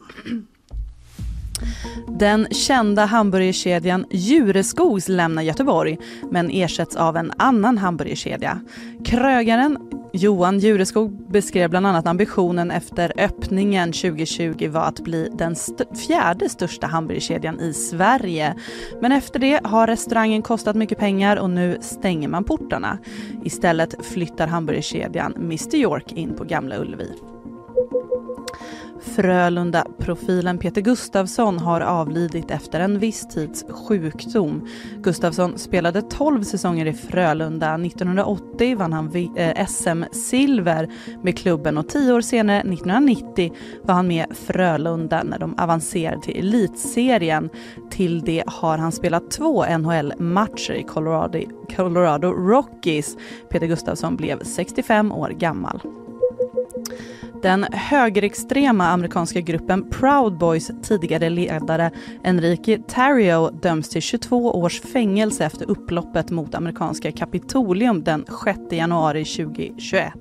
Den kända hamburgerkedjan Jureskogs lämnar Göteborg men ersätts av en annan hamburgerkedja. Krögaren Johan Jureskog beskrev bland annat ambitionen efter öppningen 2020 var att bli den st- fjärde största hamburgerkedjan i Sverige. Men efter det har restaurangen kostat mycket pengar och nu stänger man portarna. Istället flyttar hamburgerkedjan Mr York in på Gamla Ullevi. Frölunda-profilen Peter Gustavsson har avlidit efter en viss tids sjukdom. Gustavsson spelade 12 säsonger i Frölunda. 1980 vann han eh, SM-silver med klubben och tio år senare, 1990, var han med Frölunda när de avancerade till elitserien. Till det har han spelat två NHL-matcher i Colorado, Colorado Rockies. Peter Gustavsson blev 65 år gammal. Den högerextrema amerikanska gruppen Proud Boys tidigare ledare Enrique Tarrio döms till 22 års fängelse efter upploppet mot amerikanska Kapitolium den 6 januari 2021.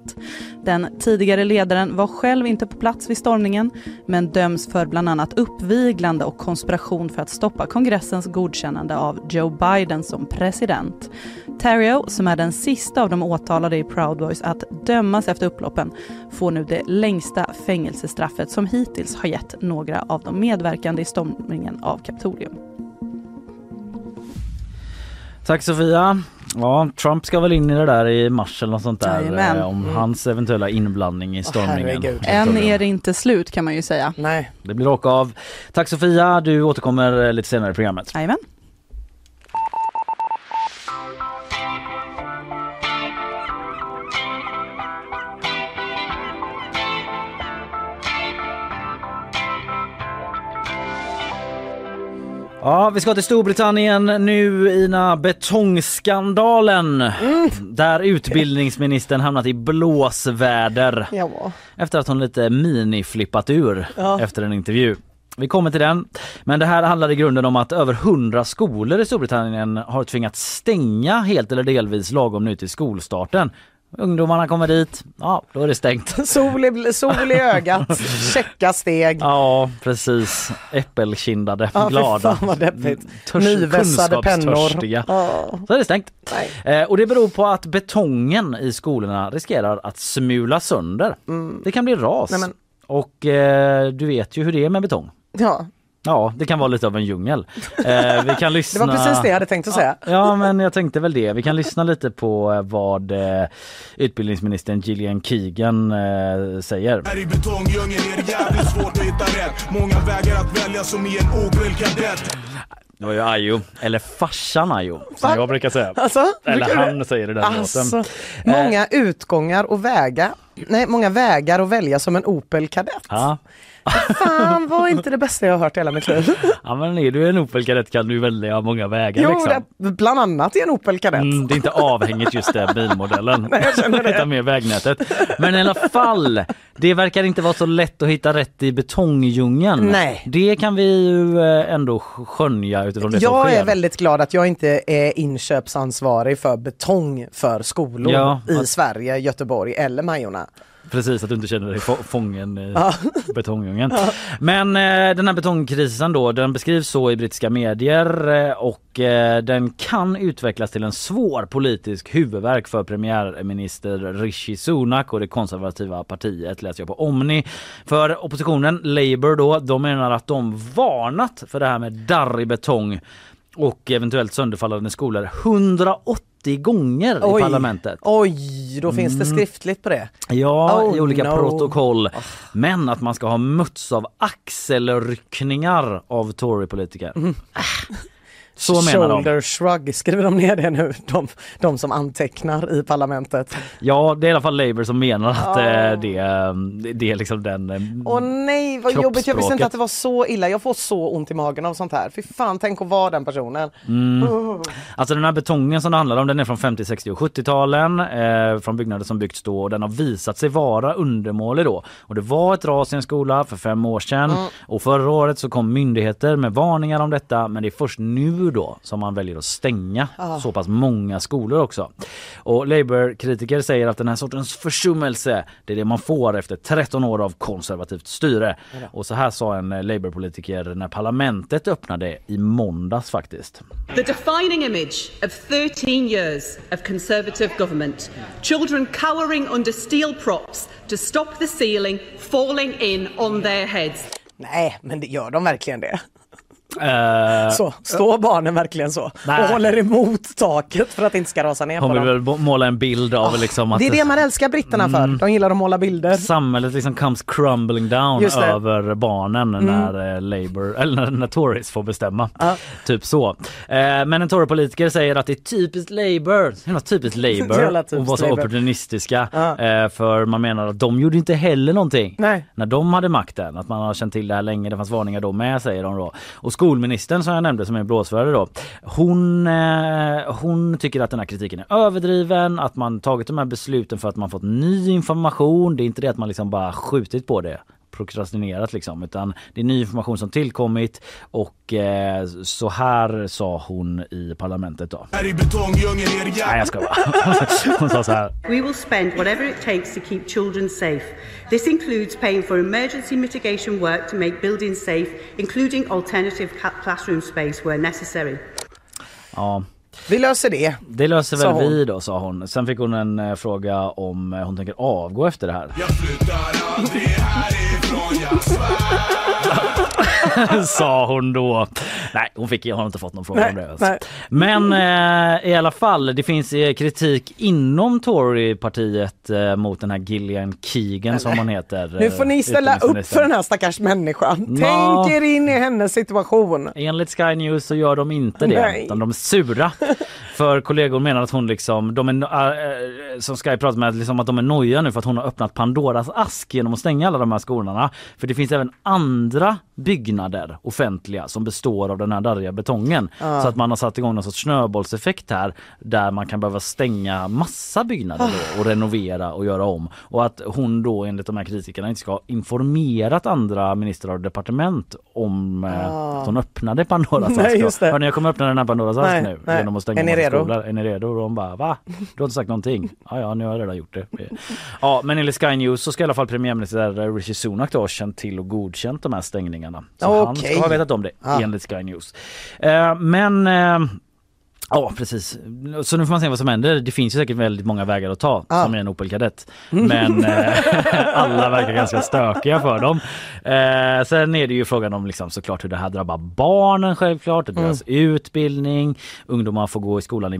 Den tidigare ledaren var själv inte på plats vid stormningen men döms för bland annat uppviglande och konspiration för att stoppa kongressens godkännande av Joe Biden som president. Terrio, som är den sista av de åtalade i Proud Boys att dömas efter upploppen, får nu det längsta fängelsestraffet som hittills har gett några av de medverkande i stormningen av Kapitolium. Tack Sofia. Ja, Trump ska väl in i det där i mars eller något sånt där Jajamän. eh, om hans eventuella inblandning i stormningen. herregud. Än är det inte slut kan man ju säga. Nej. Det blir åka av. Tack Sofia, du återkommer eh, lite senare i programmet. Jajamän. Ja, vi ska till Storbritannien nu Ina, betongskandalen. Där utbildningsministern hamnat i blåsväder Ja. efter att hon lite miniflippat ur Ja. efter en intervju. Vi kommer till den. Men det här handlar i grunden om att över 100 skolor i Storbritannien har tvingats stänga helt eller delvis lagom nu till skolstarten. Ungdomarna kommer dit, ja då är det stängt. Sol i, sol i ögat, checka steg. Ja precis, äppelkindade, Ja, glada, deppigt. törs- Nyvässade pennor. Ja. Så är det stängt. Eh, och det beror på att betongen i skolorna riskerar att smula sönder. Det kan bli ras. Mm. Nej, men- Och eh, du vet ju hur det är med betong. Ja, Ja, det kan vara lite av en djungel. Eh, vi kan det lyssna... var precis det jag hade tänkt att säga. Ja, men jag tänkte väl det. Vi kan lyssna lite på eh, vad eh, utbildningsministern Gillian Keegan eh, säger. Här i betongdjungeln är det jävligt svårt att hitta rätt Många vägar att välja som i en obrill kadett Det var ju Ayo, eller farsan Ayo, som jag brukar säga. Alltså, Eller brukar du- han säger det den Alltså, låten. många utgångar och vägar, nej många vägar att välja som en Opel Kadett. Ja. Fan var inte det bästa jag har hört i hela mitt liv. ja, men är du en Opel Kadett kan du välja många vägar Jo, liksom. det, bland annat i en Opel Kadett. Mm, det är inte avhängigt just den bilmodellen. Nej, jag känner det. Utan mer vägnätet. Men i alla fall, det verkar inte vara så lätt att hitta rätt i betongdjungeln. Nej. Det kan vi ju eh, ändå skönja utifrån det som Jag sker. är väldigt glad att jag inte är inköpsansvarig för betong för skolor Ja. i Sverige, Göteborg eller Majorna. Precis, att du inte känner dig få- fången i betongdjungeln. Men eh, den här betongkrisen då, den beskrivs så i brittiska medier eh, och eh, den kan utvecklas till en svår politisk huvudvärk för premiärminister Rishi Sunak och det konservativa partiet läser jag på Omni. För oppositionen, Labour då, de menar att de varnat för det här med darrig betong och eventuellt sönderfallande skolor 180 gånger i Oj. parlamentet. Oj, då finns det skriftligt på det. Ja, i Oh, olika no. protokoll. Men att man ska ha mötts av axelryckningar av Torypolitiker. Mm. Så menar de. Shoulder shrug, skriver de ner det nu? De, de som antecknar i parlamentet. Ja, det är i alla fall Labour som menar att Oh. det, eh, det är liksom den... eh, Åh nej vad jobbigt, jag visste inte att det var så illa. Jag får så ont i magen av sånt här. Fy fan, tänk att vara den personen. Alltså den här betongen som det handlar om den är från 50, 60 och 70-talen eh, från byggnader som byggts då och den har visat sig vara undermålig då. Och det var ett ras i en skola för fem år sedan och förra året så kom myndigheter med varningar om detta men det är först nu då som man väljer att stänga så pass många skolor också. Och Labour-kritiker säger att den här sortens försummelse det är det man får efter 13 år av konservativt styre. Och så här sa en eh, Labour-politiker när parlamentet öppnade i måndags faktiskt. The defining image of 13 years of Conservative government. Children cowering under steel props to stop the ceiling falling in on their heads. Nej, men det gör de verkligen det? Eh, Så, står barnen verkligen så? Nej. Och håller emot taket för att det inte ska rasa ner Hon vill väl måla en bild av liksom att Det är det man älskar britterna för. De gillar att måla bilder. samhället liksom comes crumbling down. Mm. över barnen när eh, Labour eller när, när Tories får bestämma. Ja. Typ så. Eh, men en Tory-politiker säger att det är typiskt Labour. Är typiskt Labour och typiskt vara så Labour. opportunistiska. För man menar att de gjorde inte heller någonting Nej. när de hade makten. Att man har känt till det här länge. Det fanns varningar då med säger de då. Och skolministern som jag nämnde som är blåsvärde då. Hon, eh, hon tycker att den här kritiken är överdriven. Att man tagit de här besluten för att man fått ny information. Det är inte det att man liksom bara skjutit på det prokrastinerat liksom utan det är ny information som tillkommit och eh, så här sa hon i parlamentet då. Här i betongdjungeln är det Nej jag ska bara. Hon sa så här. We will spend whatever it takes to keep children safe. This includes paying for emergency mitigation work to make buildings safe, including alternative classroom space where necessary. Ja, Vi löser det. det löser väl hon. vi då sa hon. Sen fick hon en eh, fråga om eh, hon tänker avgå efter det här. Jag flyttar aldrig svär sa hon då. Nej, hon fick, jag har inte fått någon fråga Nej, om det. Alltså. nej. Men eh, i alla fall, det finns eh, kritik inom Torypartiet eh, mot den här Gillian Keegan som hon heter. Nu får ni ställa upp för den här stackars människan. Ja. Tänk er in i hennes situation. Enligt Sky News så gör de inte det, Nej. utan de är sura. För kollegor menar att hon liksom, de är, äh, som Sky pratar med, liksom att de är nojiga nu för att hon har öppnat Pandoras ask genom att stänga alla de här skolorna. För det finns även andra byggnader, offentliga, som består av den här darriga betongen. Så att man har satt igång någon sorts snöbollseffekt här där man kan behöva stänga massa byggnader då, och renovera och göra om. Och att hon då enligt de här kritikerna inte ska ha informerat andra ministrar och departement om eh, att hon öppnade Pandoras Nej, ask. Hörni, jag kommer öppna den här Pandoras ask Nej, nu nej. genom att stänga Skolor. Är ni redo? Och de bara va? Du har inte sagt någonting. Ja, ja, nu har jag redan gjort det. Ja, men enligt Sky News så ska i alla fall premiärminister Rishi Sunak då ha känt till och godkänt de här stängningarna. Så han Okej. ska ha vetat om det Ah. enligt Sky News. Eh, men eh, Ja precis. Så nu får man se vad som händer. Det finns ju säkert väldigt många vägar att ta Ah. som är en Opel Kadett. Men eh, alla verkar ganska stökiga för dem. Eh, sen är det ju frågan om liksom såklart hur det här drabbar barnen självklart, deras utbildning. Ungdomar får gå i skolan i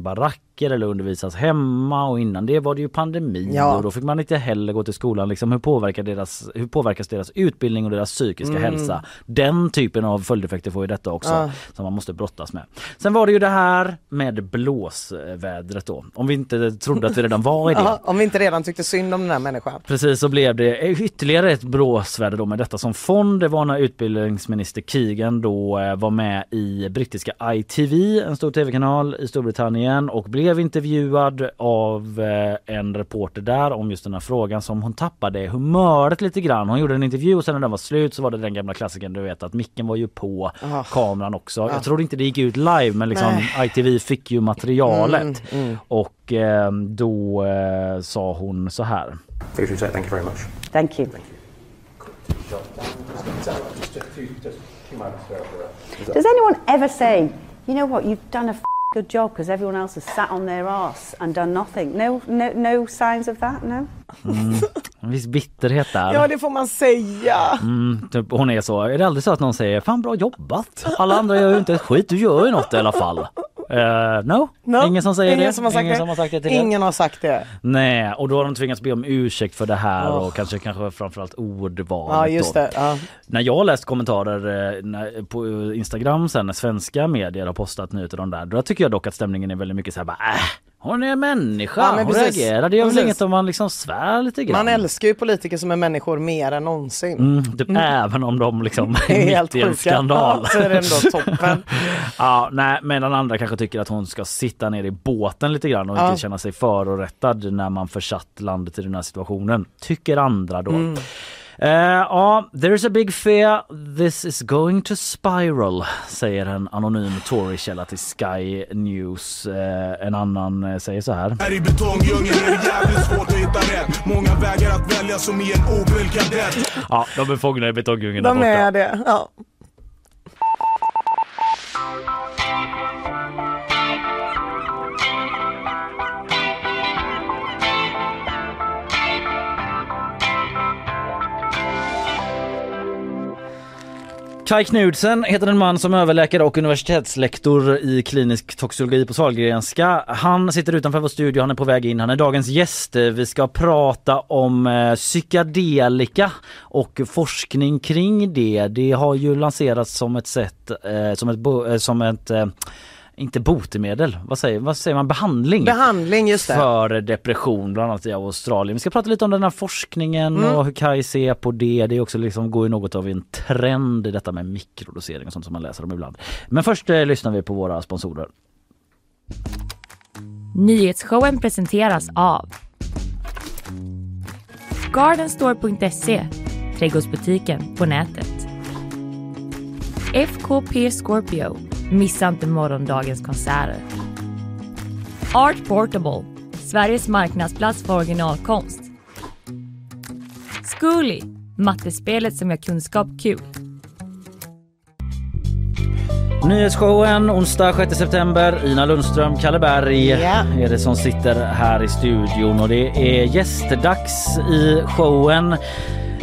baracker eller undervisas hemma och innan det var det ju pandemi Ja. och då fick man inte heller gå till skolan. Liksom, hur, påverkar deras, hur påverkas deras utbildning och deras psykiska hälsa? Den typen av följdeffekter får ju detta också Ja. som man måste brottas med. Sen var det ju det här med blåsvädret då. Om vi inte trodde att vi redan var i det. Ja, om vi inte redan tyckte synd om den här människan. Precis så blev det ytterligare ett blåsväder då med detta som fond. Det var när utbildningsminister Keegan då eh, var med i brittiska ITV, en stor tv-kanal i Storbritannien och blev intervjuad av eh, en reporter där om just den här frågan som hon tappade humöret lite grann. Hon gjorde en intervju och sen när den var slut så var det den gamla klassikern du vet att micken var ju på, Ah. kameran också. Jag tror inte det gick ut live men liksom ITV fick ju materialet och eh, då eh, sa hon så här. Thank you very much. Thank you. Does anyone ever say, you know what, you've done a good job because everyone else has sat on their arse and done nothing? No, no, no signs of that. No. En viss bitterhet där. Ja det får man säga. Mm, typ, hon är så. Är det aldrig så att någon säger fan bra jobbat? Alla andra gör ju inte ett skit, du gör ju något i alla fall. Uh, no? No, ingen som säger ingen det. Som har sagt ingen det. som har sagt det till Ingen har sagt det. Nej, och då har de tvingats be om ursäkt för det här Oh. och kanske, kanske framförallt ordvalet. Ja just det. Ja. När jag har läst kommentarer eh, när, på Instagram sen när svenska medier har postat nyheter om det där, då tycker jag dock att stämningen är väldigt mycket så här bara äh, hon är människa, Ja, men hon precis. reagerar. Det gör väl inget om man liksom svär lite grann. Man älskar ju politiker som är människor mer än någonsin. Mm, typ även om de liksom är mitt i en skandal. Ja, så är det ändå toppen. Ja, nej, medan andra kanske tycker att hon ska sitta ner i båten lite grann och Ja. inte känna sig förorättad när man försatt landet i den här situationen. Tycker andra då. Mm. Eh, ja, there's a big fear this is going to spiral, säger en anonym Tory-källa till Sky News. Eh, en annan eh, säger så här. Här i betongdjungeln är det jävligt svårt att hitta rätt. Många vägar att välja som i en ovild kadett. Ja, de är fångna i betongdjungeln där De är det. Ja. Kai Knudsen heter en man som är överläkare och universitetslektor i klinisk toxikologi på Sahlgrenska. Han sitter utanför vår studio, han är på väg in, han är dagens gäst. Vi ska prata om eh, psykedelika och forskning kring det. Det har ju lanserats som ett sätt, eh, som ett, eh, som ett eh, inte botemedel, vad säger, vad säger man, behandling? Behandling, just det. för depression bland annat i Australien. Vi ska prata lite om den här forskningen Mm. och hur Kai ser på det. Det är också liksom, går ju något av en trend i detta med mikrodosering och sånt som man läser om ibland. Men först eh, lyssnar vi på våra sponsorer. Nyhetsshowen presenteras av Gardenstore.se Trädgårdsbutiken på nätet. FKP Scorpio Missa inte morgondagens konserter. Art Portable Sveriges marknadsplats för originalkonst. Zcooly Mattespelet som gör kunskap kul. Nyhetsshowen onsdag 6 september. Ina Lundström, Kalle Berg Ja. är det som sitter här i studion och det är gästdags i showen.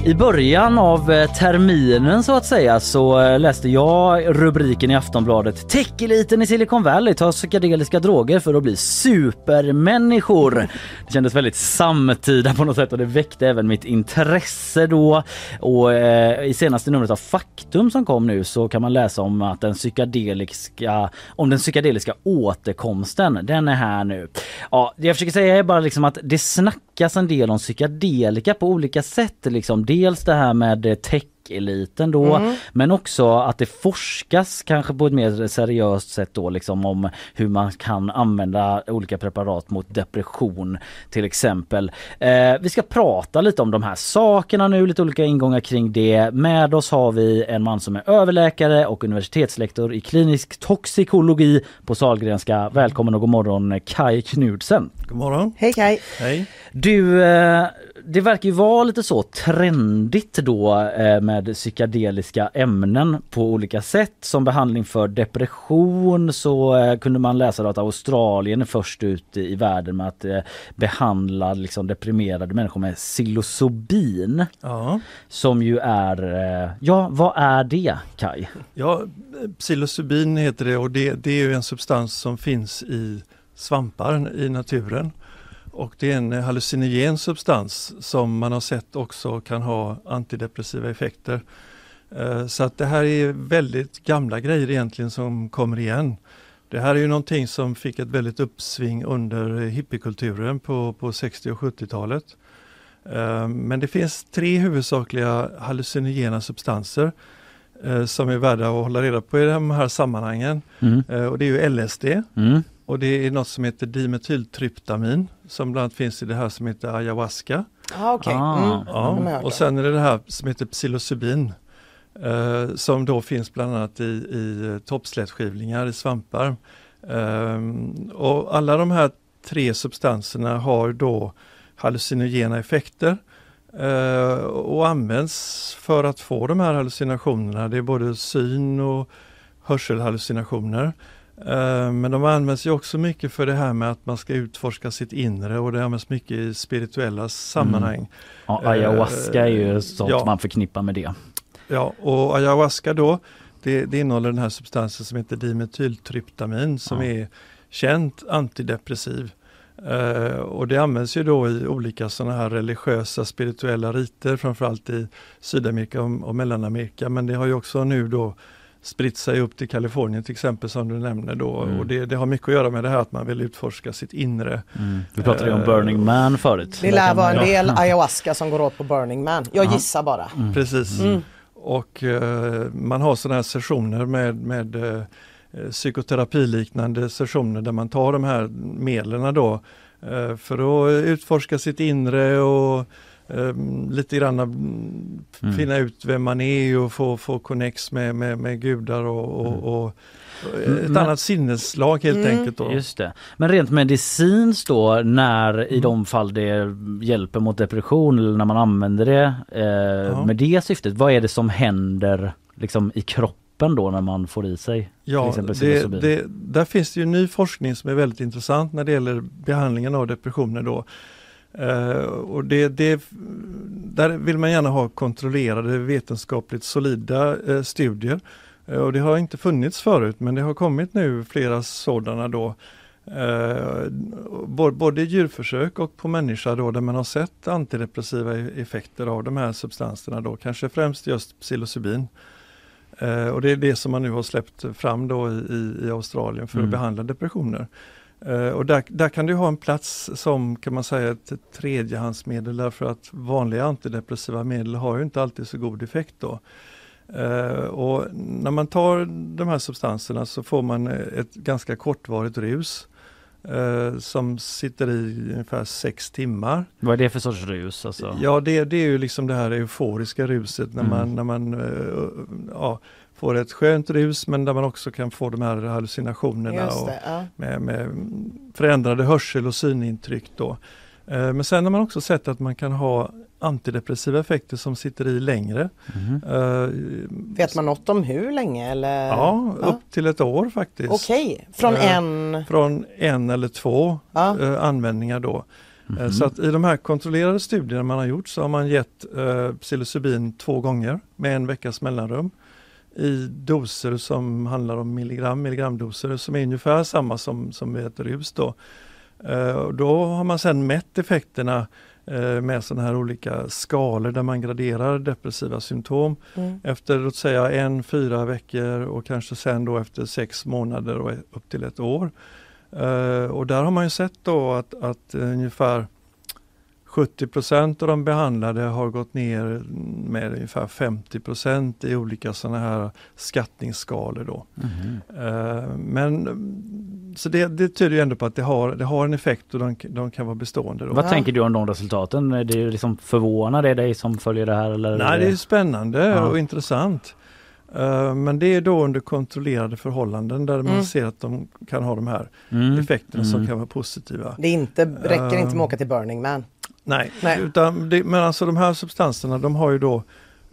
I början av eh, terminen så att säga så eh, läste jag rubriken i Aftonbladet Techeliten i Silicon Valley tar psykedeliska droger för att bli supermänniskor. Det kändes väldigt samtida på något sätt och det väckte även mitt intresse då. Och eh, i senaste numret av Faktum som kom nu så kan man läsa om att den psykedeliska, om den psykedeliska återkomsten, den är här nu. Ja, det jag försöker säga är bara liksom att det snackas en del om psykedelika på olika sätt liksom. Dels det här med eh, tech eliten då men också att det forskas kanske på ett mer seriöst sätt då liksom om hur man kan använda olika preparat mot depression till exempel. Eh, vi ska prata lite om de här sakerna nu, lite olika ingångar kring det. Med oss har vi en man som är överläkare och universitetslektor i klinisk toxikologi på Sahlgrenska. Välkommen och god morgon Kai Knudsen. God morgon. Hej Kaj. Hej. Du, eh, det verkar ju vara lite så trendigt då eh, med psykedeliska ämnen på olika sätt. Som behandling för depression så eh, kunde man läsa att Australien är först ut i världen med att eh, behandla liksom deprimerade människor med psilocybin. Ja, Som ju är, eh, ja vad är det Kai? ja psilocybin heter det och det, det är ju en substans som finns i svampar i naturen. Och det är en hallucinogen substans som man har sett också kan ha antidepressiva effekter. Eh, Så att det här är väldigt gamla grejer egentligen som kommer igen. Det här är ju någonting som fick ett väldigt uppsving under hippiekulturen på, på 60 och 70-talet. Eh, Men det finns tre huvudsakliga hallucinogena substanser eh, som är värda att hålla reda på i de här sammanhangen. Mm. Och det är ju LSD Mm. och det är något som heter dimetyltryptamin som bland annat finns i det här som heter ayahuasca. Ah, Okej. Ah. Mm. Ja, och sen är det det här som heter psilocybin eh, som då finns bland annat i, i eh, toppslättskivlingar i svampar. Ehm, och alla de här tre substanserna har då hallucinogena effekter eh, och används för att få de här hallucinationerna. Det är både syn och hörselhallucinationer. Eh, Men de används ju också mycket för det här med att man ska utforska sitt inre och det används mycket i spirituella sammanhang. Ja, ayahuasca är ju sånt ja. man förknippar med det. Ja, och ayahuasca då, det, det innehåller den här substansen som heter dimethyltryptamin som Ja. är känt antidepressiv. Eh, och det används ju då i olika sådana här religiösa spirituella riter, framförallt i Sydamerika och, och Mellanamerika. Men det har ju också nu då spritt sig upp till Kalifornien till exempel som du nämner då. Mm. Och det, det har mycket att göra med det här att man vill utforska sitt inre. Mm. Vi pratade ju om Eh, Burning Man förut. Det lär vara en del ayahuasca som går åt på Burning Man. Jag Ja. gissar bara. Precis. Mm. Och eh, man har sådana här sessioner med, med eh, psykoterapiliknande sessioner där man tar de här medlen då eh, för att utforska sitt inre och eh, lite grann mm, Mm. finna ut vem man är och få, få connex med, med, med gudar och, och, Mm. och och ett Men- annat sinneslag helt Mm. enkelt. Då. Just det. Men rent medicinskt då när Mm. i de fall det hjälper mot depression eller när man använder det eh, med det syftet, vad är det som händer liksom i kroppen då när man får i sig? Ja, exempel det, det, där finns det ju ny forskning som är väldigt intressant när det gäller behandlingen av depressioner då. Eh, och det, det, där vill man gärna ha kontrollerade vetenskapligt solida eh, studier. Eh, och det har inte funnits förut men det har kommit nu flera sådana då. Både i djurförsök och på människa då där man har sett antidepressiva e- effekter av de här substanserna då, kanske främst just psilocybin. Och det är det som man nu har släppt fram då i, i, i Australien för Mm. att behandla depressioner. Eh, och där, där kan du ha en plats som kan man säga ett tredjehandsmedel därför att vanliga antidepressiva medel har ju inte alltid så god effekt då. Eh, och när man tar de här substanserna så får man ett ganska kortvarigt rus eh, som sitter i ungefär sex timmar. Vad är det för sorts rus? Alltså? Ja, det, det är ju liksom det här euforiska ruset när Mm. man, när man ja, får ett skönt rus men där man också kan få de här hallucinationerna Just och det, ja. med, med förändrade hörsel och synintryck då. Eh, Men sen har man också sett att man kan ha antidepressiva effekter som sitter i längre. Mhm. Eh, Vet man något om hur länge eller? Ja, upp till ett år faktiskt. Okej, från Eh, en... Från en eller två Ja. eh, användningar då. Mhm. Så att i de här kontrollerade studierna man har gjort så har man gett psilocybin två gånger med en veckas mellanrum i doser som handlar om milligram, milligramdoser som är ungefär samma som, som vid ett rus. Då. Eh, då har man sedan mätt effekterna eh, med sådana här olika skalor där man graderar depressiva symptom Mm. efter låt säga en, fyra veckor och kanske sen då efter sex månader och upp till ett år. Eh, och där har man ju sett då att, att eh, ungefär 70% av de behandlade har gått ner med ungefär 50% i olika sådana här skattningsskalor. Då. Eh, men mm, så det, det tyder ju ändå på att det har, det har en effekt och de, de kan vara bestående. Då. Vad Ja. tänker du om de resultaten? Är det liksom förvånar det dig som följer det här? Eller Nej, det är spännande Ja. och intressant. Eh, Men det är då under kontrollerade förhållanden där man Mm. ser att de kan ha de här Mm. effekterna som Mm. kan vara positiva. Det inte, räcker inte med Um, att åka till Burning Man. Nej, Nej. Utan det, men alltså de här substanserna de har ju då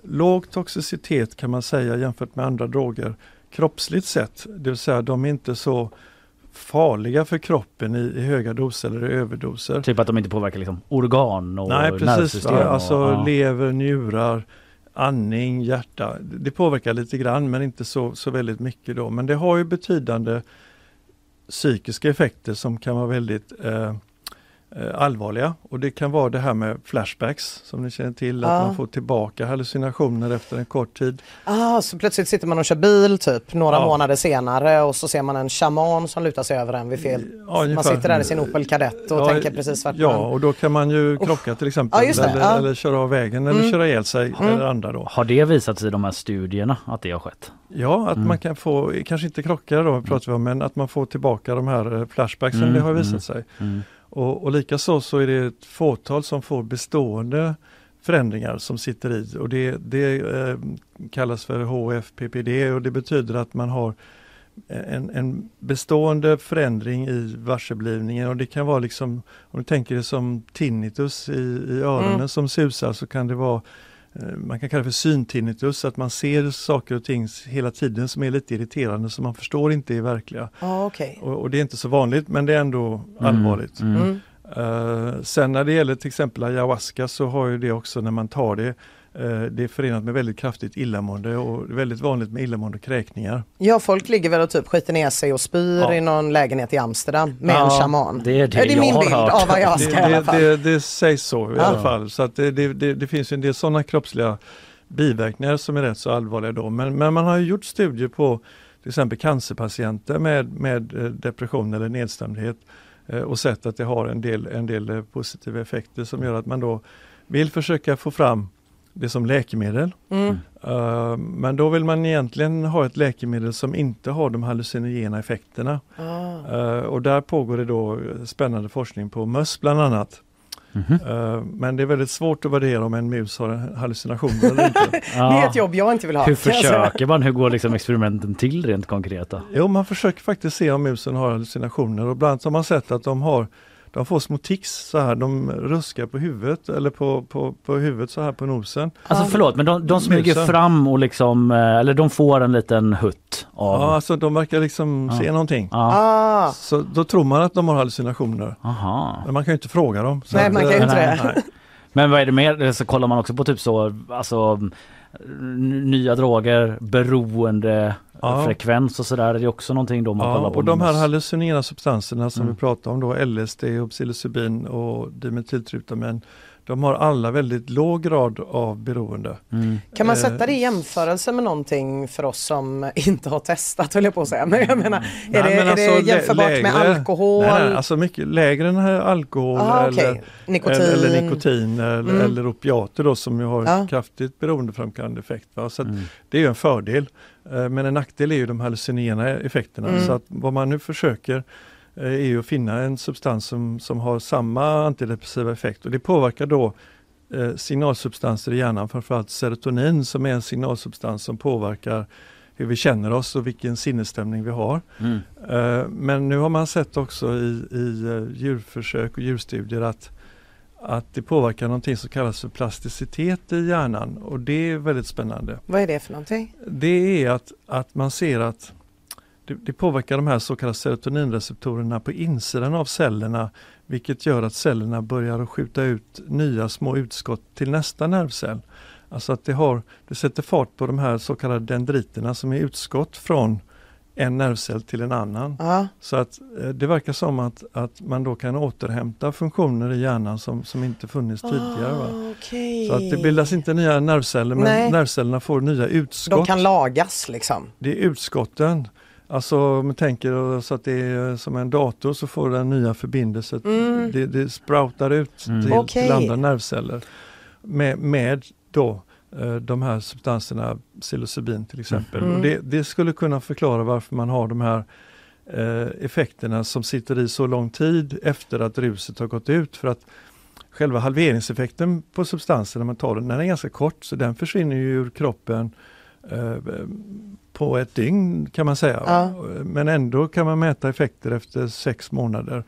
låg toxicitet kan man säga jämfört med andra droger kroppsligt sett. Det vill säga de är inte så farliga för kroppen i, i höga doser eller i överdoser. Typ att de inte påverkar liksom organ och Nej precis, och- alltså ja. lever, njurar, andning, hjärta. Det påverkar lite grann men inte så, så väldigt mycket då. Men det har ju betydande psykiska effekter som kan vara väldigt eh, allvarliga. Och det kan vara det här med flashbacks som ni känner till, Ja. att man får tillbaka hallucinationer efter en kort tid. Ah, så plötsligt sitter man och kör bil typ några Ja. månader senare och så ser man en shaman som lutar sig över en vid fel. Ja, Man sitter där i sin Opel Kadett och Ja, tänker precis vart Ja, man... och då kan man ju krocka till exempel eller, ja. eller köra av vägen eller Mm. köra ihjäl sig Mm. eller andra då. Har det visat sig i de här studierna att det har skett? Ja, att Mm. man kan få, kanske inte krocka då pratar vi om, men att man får tillbaka de här eh, flashbacksen, Mm, det har visat mm. sig. Och, och likaså så är det ett fåtal som får bestående förändringar som sitter i. Och det, det eh, kallas för HFPPD och det betyder att man har en, en bestående förändring i varseblivningen. Och det kan vara liksom, om du tänker det som tinnitus i, i öronen Mm. som susar så kan det vara man kan kalla det för syntinnitus, att man ser saker och ting hela tiden som är lite irriterande som man förstår inte är verkliga. Ja, okej. Och, och det är inte så vanligt men det är ändå allvarligt. Mm. Mm. Eh, sen när det gäller till exempel ayahuasca så har ju det också när man tar det eh, det är förenat med väldigt kraftigt illamående och det väldigt vanligt med illamående och kräkningar. Ja, folk ligger väl och typ skiter ner sig och spyr Ja. i någon lägenhet i Amsterdam med en Ja, shaman. det är det är jag min har bild hört. av ayahuasca Det, i alla det, fall. det, det sägs så i Ja. alla fall. Så att det, det, det, det finns ju en del sådana kroppsliga biverkningar som är rätt så allvarliga då. Men, men man har ju gjort studier på till exempel cancerpatienter med, med eh, depression eller nedstämdhet eh, och sett att det har en del, en del eh, positiva effekter som gör att man då vill försöka få fram det som läkemedel. Mm. Eh, Men då vill man egentligen ha ett läkemedel som inte har de hallucinogena effekterna. Ah. Eh, Och där pågår det då spännande forskning på möss bland annat. Mhm. Eh, Men det är väldigt svårt att värdera om en mus har hallucinationer eller inte. Det är ett jobb jag inte vill ha. Hur försöker man? Hur går liksom experimenten till rent konkreta? Jo, man försöker faktiskt se om musen har hallucinationer och bland annat har man sett att de har de får små tics så här, de ruskar på huvudet eller på, på, på huvudet så här på nosen. Alltså förlåt, men de, de smyger Musen. fram och liksom, eh, eller de får en liten hutt av... Ja, alltså de verkar liksom Ja. se någonting. Ja. Ah, Så då tror man att de har hallucinationer. Aha. Men man kan ju inte fråga dem. Så Nej, man kan ju eh, inte det. nej. Men vad är det mer? Så kollar man också på typ så, alltså nya droger, beroende, Ja. frekvens och sådär. Det är också någonting då man Ja, kollar på. och de här med- hallucinogena substanserna som Mm. vi pratar om då, LSD och psilocybin och dimethyltryptamin, de har alla väldigt låg grad av beroende. Mm. kan man Eh, sätta det i jämförelse med någonting för oss som inte har testat höll jag på att säga. Men jag menar, är Nej, det, men är alltså, det lä- jämförbart med lägre- alkohol? Nej, nej, alltså mycket lägre än här alkohol ah, okej. eller, Nikotin? eller, eller nikotin eller, Mm. eller opiater då som ju har Ja. kraftigt beroendeframkallande effekt. Va? Så Mm. det är ju en fördel. Eh, Men en nackdel är ju de hallucinogena effekterna. Mm. Så att vad man nu försöker eh, är ju att finna en substans som, som har samma antidepressiva effekt och det påverkar då eh, signalsubstanser i hjärnan, framförallt serotonin som är en signalsubstans som påverkar hur vi känner oss och vilken sinnesstämning vi har. Mm. Men nu har man sett också i, i djurförsök och djurstudier att, att det påverkar någonting som kallas för plasticitet i hjärnan och det är väldigt spännande. Vad är det för någonting? Det är att, att man ser att det, det påverkar de här så kallade serotoninreceptorerna på insidan av cellerna vilket gör att cellerna börjar att skjuta ut nya små utskott till nästa nervcell. Alltså att det, har, det sätter fart på de här så kallade dendriterna som är utskott från en nervcell till en annan. Ja. Så att eh, det verkar som att, att man då kan återhämta funktioner i hjärnan som, som inte funnits tidigare. Va? Ah, okej. Så att det bildas inte nya nervceller men Nej. nervcellerna får nya utskott. De kan lagas liksom? Det är utskotten. Alltså om man tänker så att det är som en dator så får den nya förbindelser. Mm. Det, det sproutar ut Mm. till, Okej. till andra nervceller. Med, med då de här substanserna, psilocybin till exempel. Mm. Och det, det skulle kunna förklara varför man har de här eh, effekterna som sitter i så lång tid efter att ruset har gått ut. För att själva halveringseffekten på substansen när man tar den, den är ganska kort så den försvinner ju ur kroppen eh, på ett dygn kan man säga. Ja. Men ändå kan man mäta effekter efter sex månader.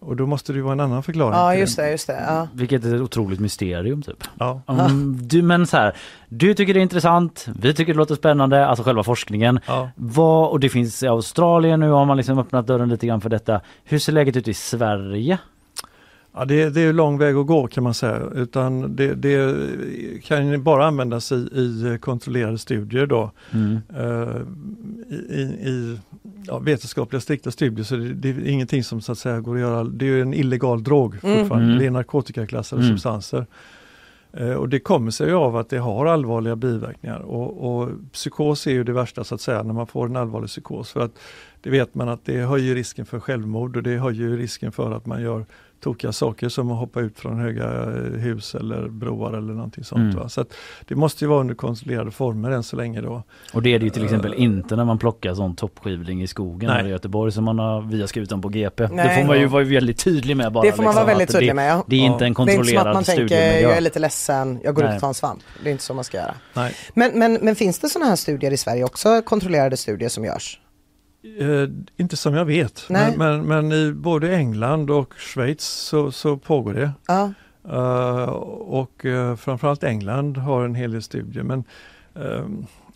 Och då måste det ju vara en annan förklaring. Ja just det, just det. Ja. Vilket är ett otroligt mysterium typ. Ja. Um, du, men så här, du tycker det är intressant, vi tycker det låter spännande, alltså själva forskningen. Ja. Vad, och det finns i Australien nu har man liksom öppnat dörren lite grann för detta. Hur ser läget ut i Sverige? Ja, det, det är lång väg att gå kan man säga. Utan det, det kan ju bara användas i, i kontrollerade studier då. Mm. Eh, I, i ja, vetenskapliga strikta studier så det, det är ingenting som så att säga går att göra. Det är ju en illegal drog Mm. fortfarande. Mm. Det är narkotikaklassade Mm. substanser. Eh, och det kommer sig av att det har allvarliga biverkningar och, och psykos är ju det värsta så att säga när man får en allvarlig psykos. För att det vet man att det höjer risken för självmord och det höjer ju risken för att man gör tokiga saker som att hoppa ut från höga eh, hus eller broar eller någonting sånt. Mm. Va? Så att det måste ju vara under kontrollerade former än så länge då. Och det är det ju till exempel inte när man plockar sån toppskivling i skogen Nej. här i Göteborg som man har via skutan på GP. Det Nej. får man ju vara väldigt tydlig med bara. Det får man vara liksom, väldigt att tydlig det, med. Ja. Det är inte Ja. en Det är inte som att man kontrollerad studie. tänker, jag ja. är lite ledsen, jag går ut Nej. och tar en svamp. Det är inte så man ska göra. Nej. Men, men, men finns det sådana här studier i Sverige också, kontrollerade studier som görs? Eh, inte som jag vet, men, men, men i både England och Schweiz så, så pågår det. Ja, Eh, och uh, framförallt England har en hel del studier. Men uh,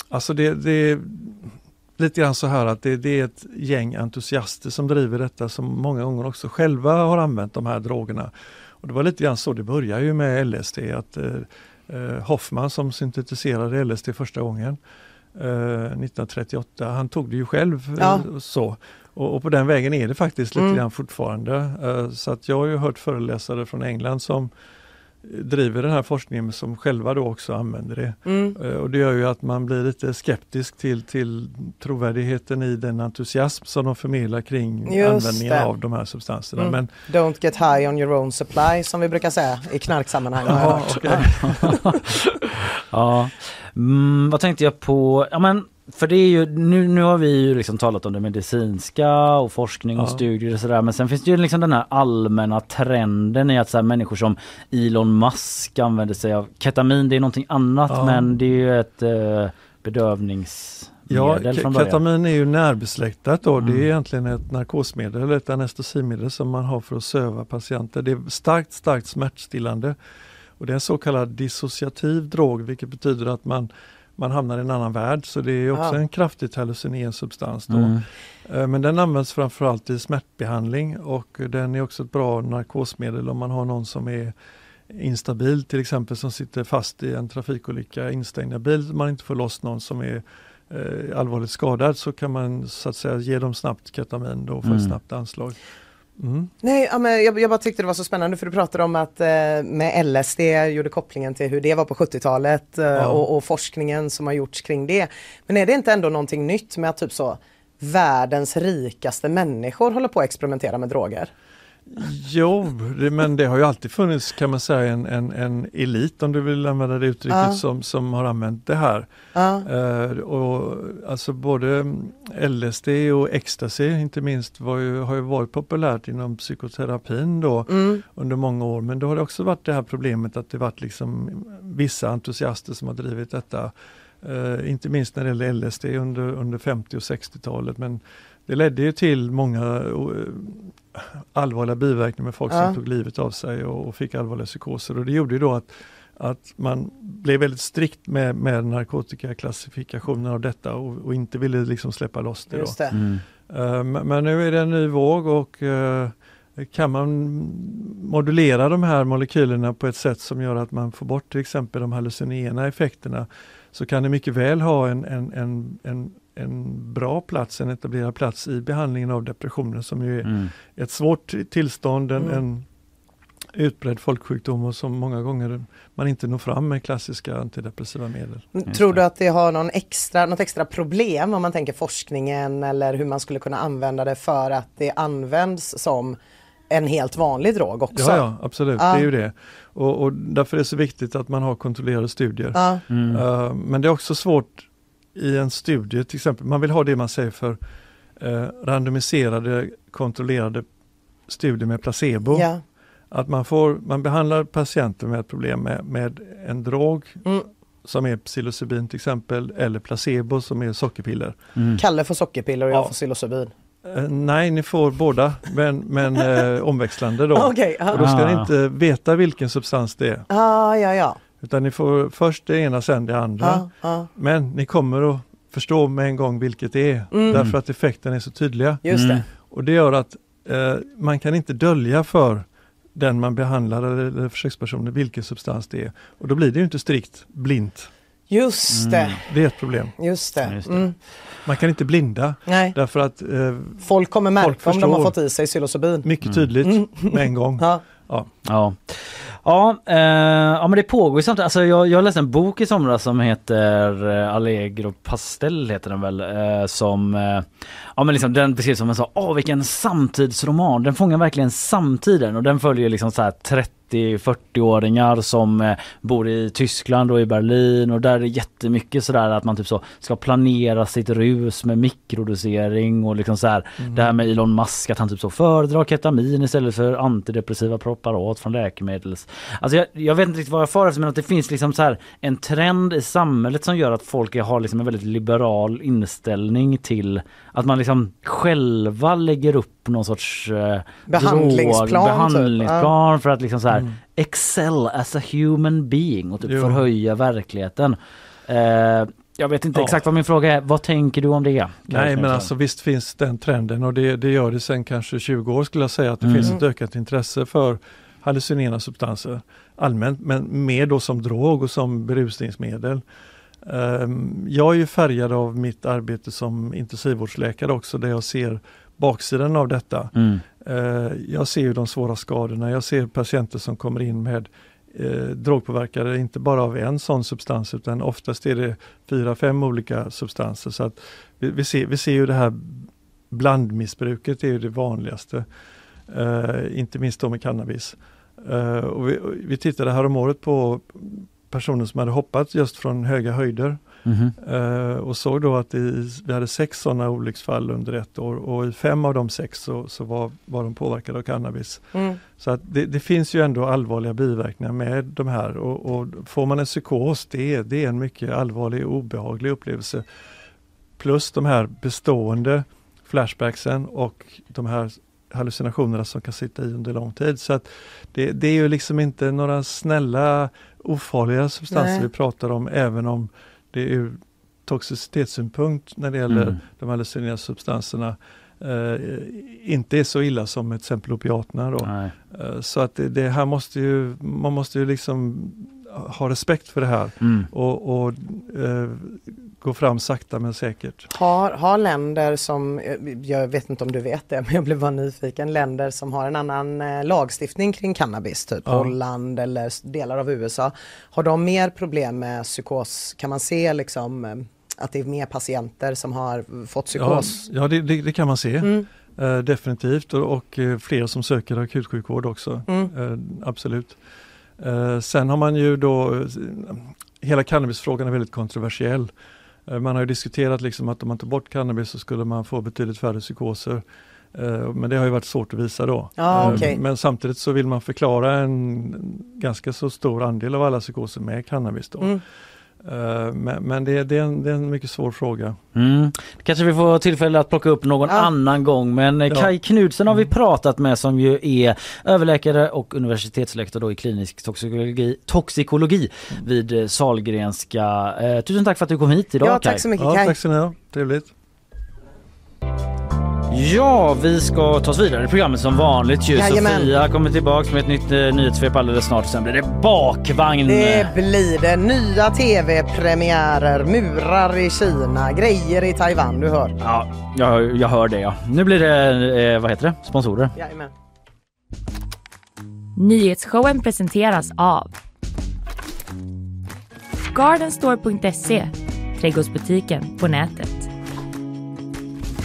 alltså det, det är lite grann så här att det, det, är ett gäng entusiaster som driver detta som många gånger också själva har använt de här drogerna. Och det var lite grann så det började ju med LSD. att Hoffman som syntetiserade LSD första gången 1938, han tog det ju själv ja. så. Och, och, på den vägen är det faktiskt lite mm. grann fortfarande. Uh, så att jag har ju hört föreläsare från England som driver den här forskningen som själva då också använder det. Mm. Uh, och det gör ju att man blir lite skeptisk till, till trovärdigheten i den entusiasm som de förmedlar kring Just användningen det. av de här substanserna. Mm. Men, Don't get high on your own supply som vi brukar säga i knarksammanhang. ja, okay. ja. Mm, vad tänkte jag på? Ja, men för det är ju, nu, nu har vi ju liksom talat om det medicinska och forskning och ja. studier och sådär men sen finns det ju liksom den här allmänna trenden i att så människor som Elon Musk använder sig av ketamin, det är någonting annat ja. men det är ju ett eh, bedövnings Ja, ketamin är ju närbesläktat då. Mm. Det är mm. egentligen ett narkosmedel eller ett anestesimedel som man har för att söva patienter. Det är starkt, starkt smärtstillande. Och det är en så kallad dissociativ drog vilket betyder att man man hamnar i en annan värld så det är också ja. en kraftigt hallucinogen substans. Då. Mm. Eh, men den används framförallt i smärtbehandling och den är också ett bra narkosmedel om man har någon som är instabil till exempel som sitter fast i en trafikolycka, instängd i bil, man inte får loss någon som är eh, allvarligt skadad så kan man så att säga ge dem snabbt ketamin då för mm. ett snabbt anslag. Mm. Nej, ja, men jag, jag, bara tyckte det var så spännande för du pratade om att eh, med LSD gjorde kopplingen till hur det var på 70-talet eh, ja. och, och, forskningen som har gjorts kring det. Men är det inte ändå någonting nytt med att typ så världens rikaste människor håller på att experimentera med droger? Jo, det, men det har ju alltid funnits kan man säga en, en, en elit om du vill använda det uttrycket ja. som, som har använt det här. Ja. Uh, och, alltså både LSD och ecstasy inte minst ju, har ju varit populärt inom psykoterapin då mm. under många år men då har det också varit det här problemet att det varit liksom vissa entusiaster som har drivit detta. Uh, inte minst när det gäller LSD under, under 50 och 60-talet men det ledde ju till många allvarliga biverkningar med folk ja. som tog livet av sig och, fick allvarliga psykoser och det gjorde ju då att att man blev väldigt strikt med, med narkotikaklassifikationen av detta och, och, inte ville liksom släppa loss det. det. Mm. Uh, men nu är det en ny våg och uh, kan man modulera de här molekylerna på ett sätt som gör att man får bort till exempel de hallucinogena effekterna så kan det mycket väl ha en, en, en, en en bra plats, en etablerad plats i behandlingen av depressioner som ju är mm. ett svårt tillstånd, en, mm. en utbredd folksjukdom och som många gånger man inte når fram med klassiska antidepressiva medel. Tror du att det har någon extra, något extra problem om man tänker forskningen eller hur man skulle kunna använda det för att det används som en helt vanlig drog också? Ja, ja absolut, ah. det är ju det. Och, och, därför är det så viktigt att man har kontrollerade studier. Ah. Mm. Uh, men det är också svårt i en studie till exempel, man vill ha det man säger för eh, randomiserade kontrollerade studier med placebo. Ja. Att man, får, man behandlar patienter med ett problem med, med en drog mm. som är psilocybin till exempel eller placebo som är sockerpiller. Mm. Kalle får sockerpiller och jag får psilocybin. Eh, nej, ni får båda men, men eh, omväxlande då. Okay, och då ska ni inte veta vilken substans det är. Ah, ja, ja. Utan ni får först det ena, sen det andra. Ja, ja. Men ni kommer att förstå med en gång vilket det är, mm. därför att effekten är så tydliga. Just mm. Och det gör att eh, man kan inte dölja för den man behandlar eller, eller försökspersonen vilken substans det är. Och då blir det ju inte strikt blint. Just det. Mm. Det är ett problem. Just det. Just det. Mm. Man kan inte blinda Nej. därför att eh, folk kommer märka folk om de har fått i sig psilocybin. Mycket tydligt mm. med en gång. ja. Ja. Ja. Ja, eh, ja men det pågår ju samtidigt. Alltså jag, jag läste en bok i somras som heter eh, Allegro Pastel heter den väl. Eh, som, eh, ja men liksom den beskrivs som en så, åh vilken samtidsroman. Den fångar verkligen samtiden och den följer liksom så här 30 30-40-åringar som eh, bor i Tyskland och i Berlin och där är det jättemycket sådär att man typ så ska planera sitt rus med mikrodosering och liksom så här mm. det här med Elon Musk att han typ så föredrar ketamin istället för antidepressiva preparat från läkemedels. Alltså jag, jag vet inte riktigt vad jag får efter men att det finns liksom så här en trend i samhället som gör att folk har liksom en väldigt liberal inställning till att man liksom själva lägger upp någon sorts eh, behandlingsplan, drog, behandlingsplan typ. för att liksom så här, Mm. excel as a human being och typ Jo. förhöja verkligheten. Eh, jag vet inte Ja. exakt vad min fråga är. Vad tänker du om det? Kaj Nej men alltså visst finns den trenden och det, det gör det sen kanske 20 år skulle jag säga att det Mm. finns ett ökat intresse för hallucinogena substanser allmänt men mer då som drog och som berusningsmedel. Ehm, Jag är ju färgad av mitt arbete som intensivvårdsläkare också där jag ser baksidan av detta. Mm. Eh, Jag ser ju de svåra skadorna, jag ser patienter som kommer in med eh, drogpåverkade, inte bara av en sån substans utan oftast är det fyra, fem olika substanser. Så att vi, vi, ser, vi ser ju det här blandmissbruket är ju det vanligaste, eh, inte minst då med cannabis. Eh, och vi, och vi tittade häromåret på personer som hade hoppat just från höga höjder Mhm. Eh, och såg då att i, vi hade sex sådana olycksfall under ett år och i fem av de sex så, så var, var de påverkade av cannabis. Mm. Så att det, det finns ju ändå allvarliga biverkningar med de här och, och får man en psykos det, är- det är en mycket allvarlig och obehaglig upplevelse. Plus de här bestående flashbacksen och de här hallucinationerna som kan sitta i under lång tid. Så att det, det är ju liksom inte några snälla ofarliga substanser Nej. vi pratar om även om det är ur toxicitetssynpunkt när det gäller Mm. de hallucinogena substanserna eh, inte är så illa som till exempel opiaterna. Då. Eh, så att det, det här måste ju, man måste ju liksom ha respekt för det här Mm. och, och eh, gå fram sakta men säkert. Har, har länder som, eh, jag vet inte om du vet det, men jag blev bara nyfiken, länder som har en annan eh, lagstiftning kring cannabis, typ Ja. Holland eller delar av USA, har de mer problem med psykos? Kan man se liksom eh, att det är mer patienter som har fått Ja, psykos? ja det, det, det kan man se. Mm, definitivt och, och fler som söker akutsjukvård också. mm, absolut. Eh, sen har man ju då, eh, hela cannabisfrågan är väldigt kontroversiell. Eh, man har ju diskuterat liksom att om man tar bort cannabis så skulle man få betydligt färre psykoser. Men det har ju varit svårt att visa då. Ja, Eh, okej. Men samtidigt så vill man förklara en ganska så stor andel av alla psykoser med cannabis. Då. mm. Eh, men men det, det, är en, det är en mycket svår fråga. Mm. Kanske vi får tillfälle att plocka upp någon Ja. annan gång men eh, Ja. Kai Knudsen har vi pratat med som ju är överläkare och universitetslektor då i klinisk toxikologi, toxikologi vid eh, Sahlgrenska. Eh, tusen tack för att du kom hit idag Ja, Kai. tack så mycket Ja, Kaj. tack så ha, trevligt. Ja, vi ska ta oss vidare i programmet som vanligt ju. Jajamän. Sofia kommer tillbaks med ett nytt eh, nyhetssvep alldeles snart. Sen blir det bakvagn. Det blir det. Nya tv-premiärer, murar i Kina, grejer i Taiwan, du hör. Ja, jag, jag hör det ja. Nu blir det, eh, vad heter det, sponsorer. Jajamän. Nyhetsshowen presenteras av Gardenstore.se, trädgårdsbutiken på nätet.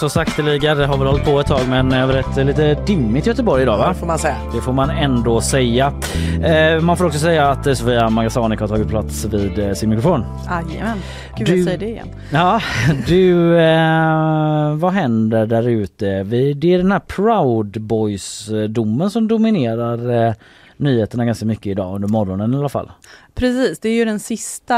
så sakteliga. Det har väl hållit på ett tag men över ett lite dimmigt Göteborg idag va? Vad får man säga? Det får man ändå säga. Eh, man får också säga att Sofia Magasanik har tagit plats vid eh, sin mikrofon. Jajamän. Gud Du- jag säger det igen. Ja, du, eh, vad händer där ute? Vi- Det är den här Proud Boys-domen som dominerar eh, nyheterna ganska mycket idag, under morgonen i alla fall. Precis, det är ju den sista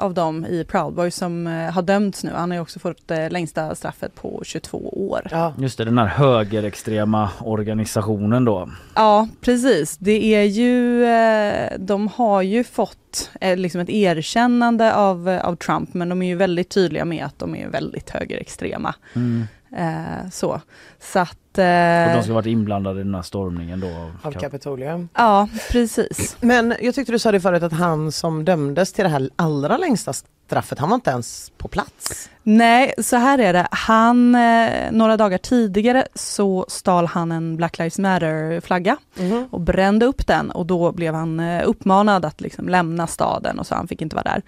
av dem i Proud Boys som eh, har dömts nu. Han har ju också fått det längsta straffet på 22 år. Ja. Just det, den här högerextrema organisationen då. Ja, precis. Det är ju, eh, de har ju fått eh, liksom ett erkännande av, eh, av Trump, men de är ju väldigt tydliga med att de är väldigt högerextrema. Mm. Eh, så. så att, Och de eh, ska ha varit inblandade i den här stormningen då. av Av Kap- Kapitolium. ja, precis. Men jag tyckte du sa det förut att han som dömdes till det här allra längsta straffet, han var inte ens på plats. Nej, så här är det. Han, eh, några dagar tidigare så stal han en Black Lives Matter-flagga Mhm. och brände upp den och då blev han eh, uppmanad att liksom lämna staden och så han fick inte vara där.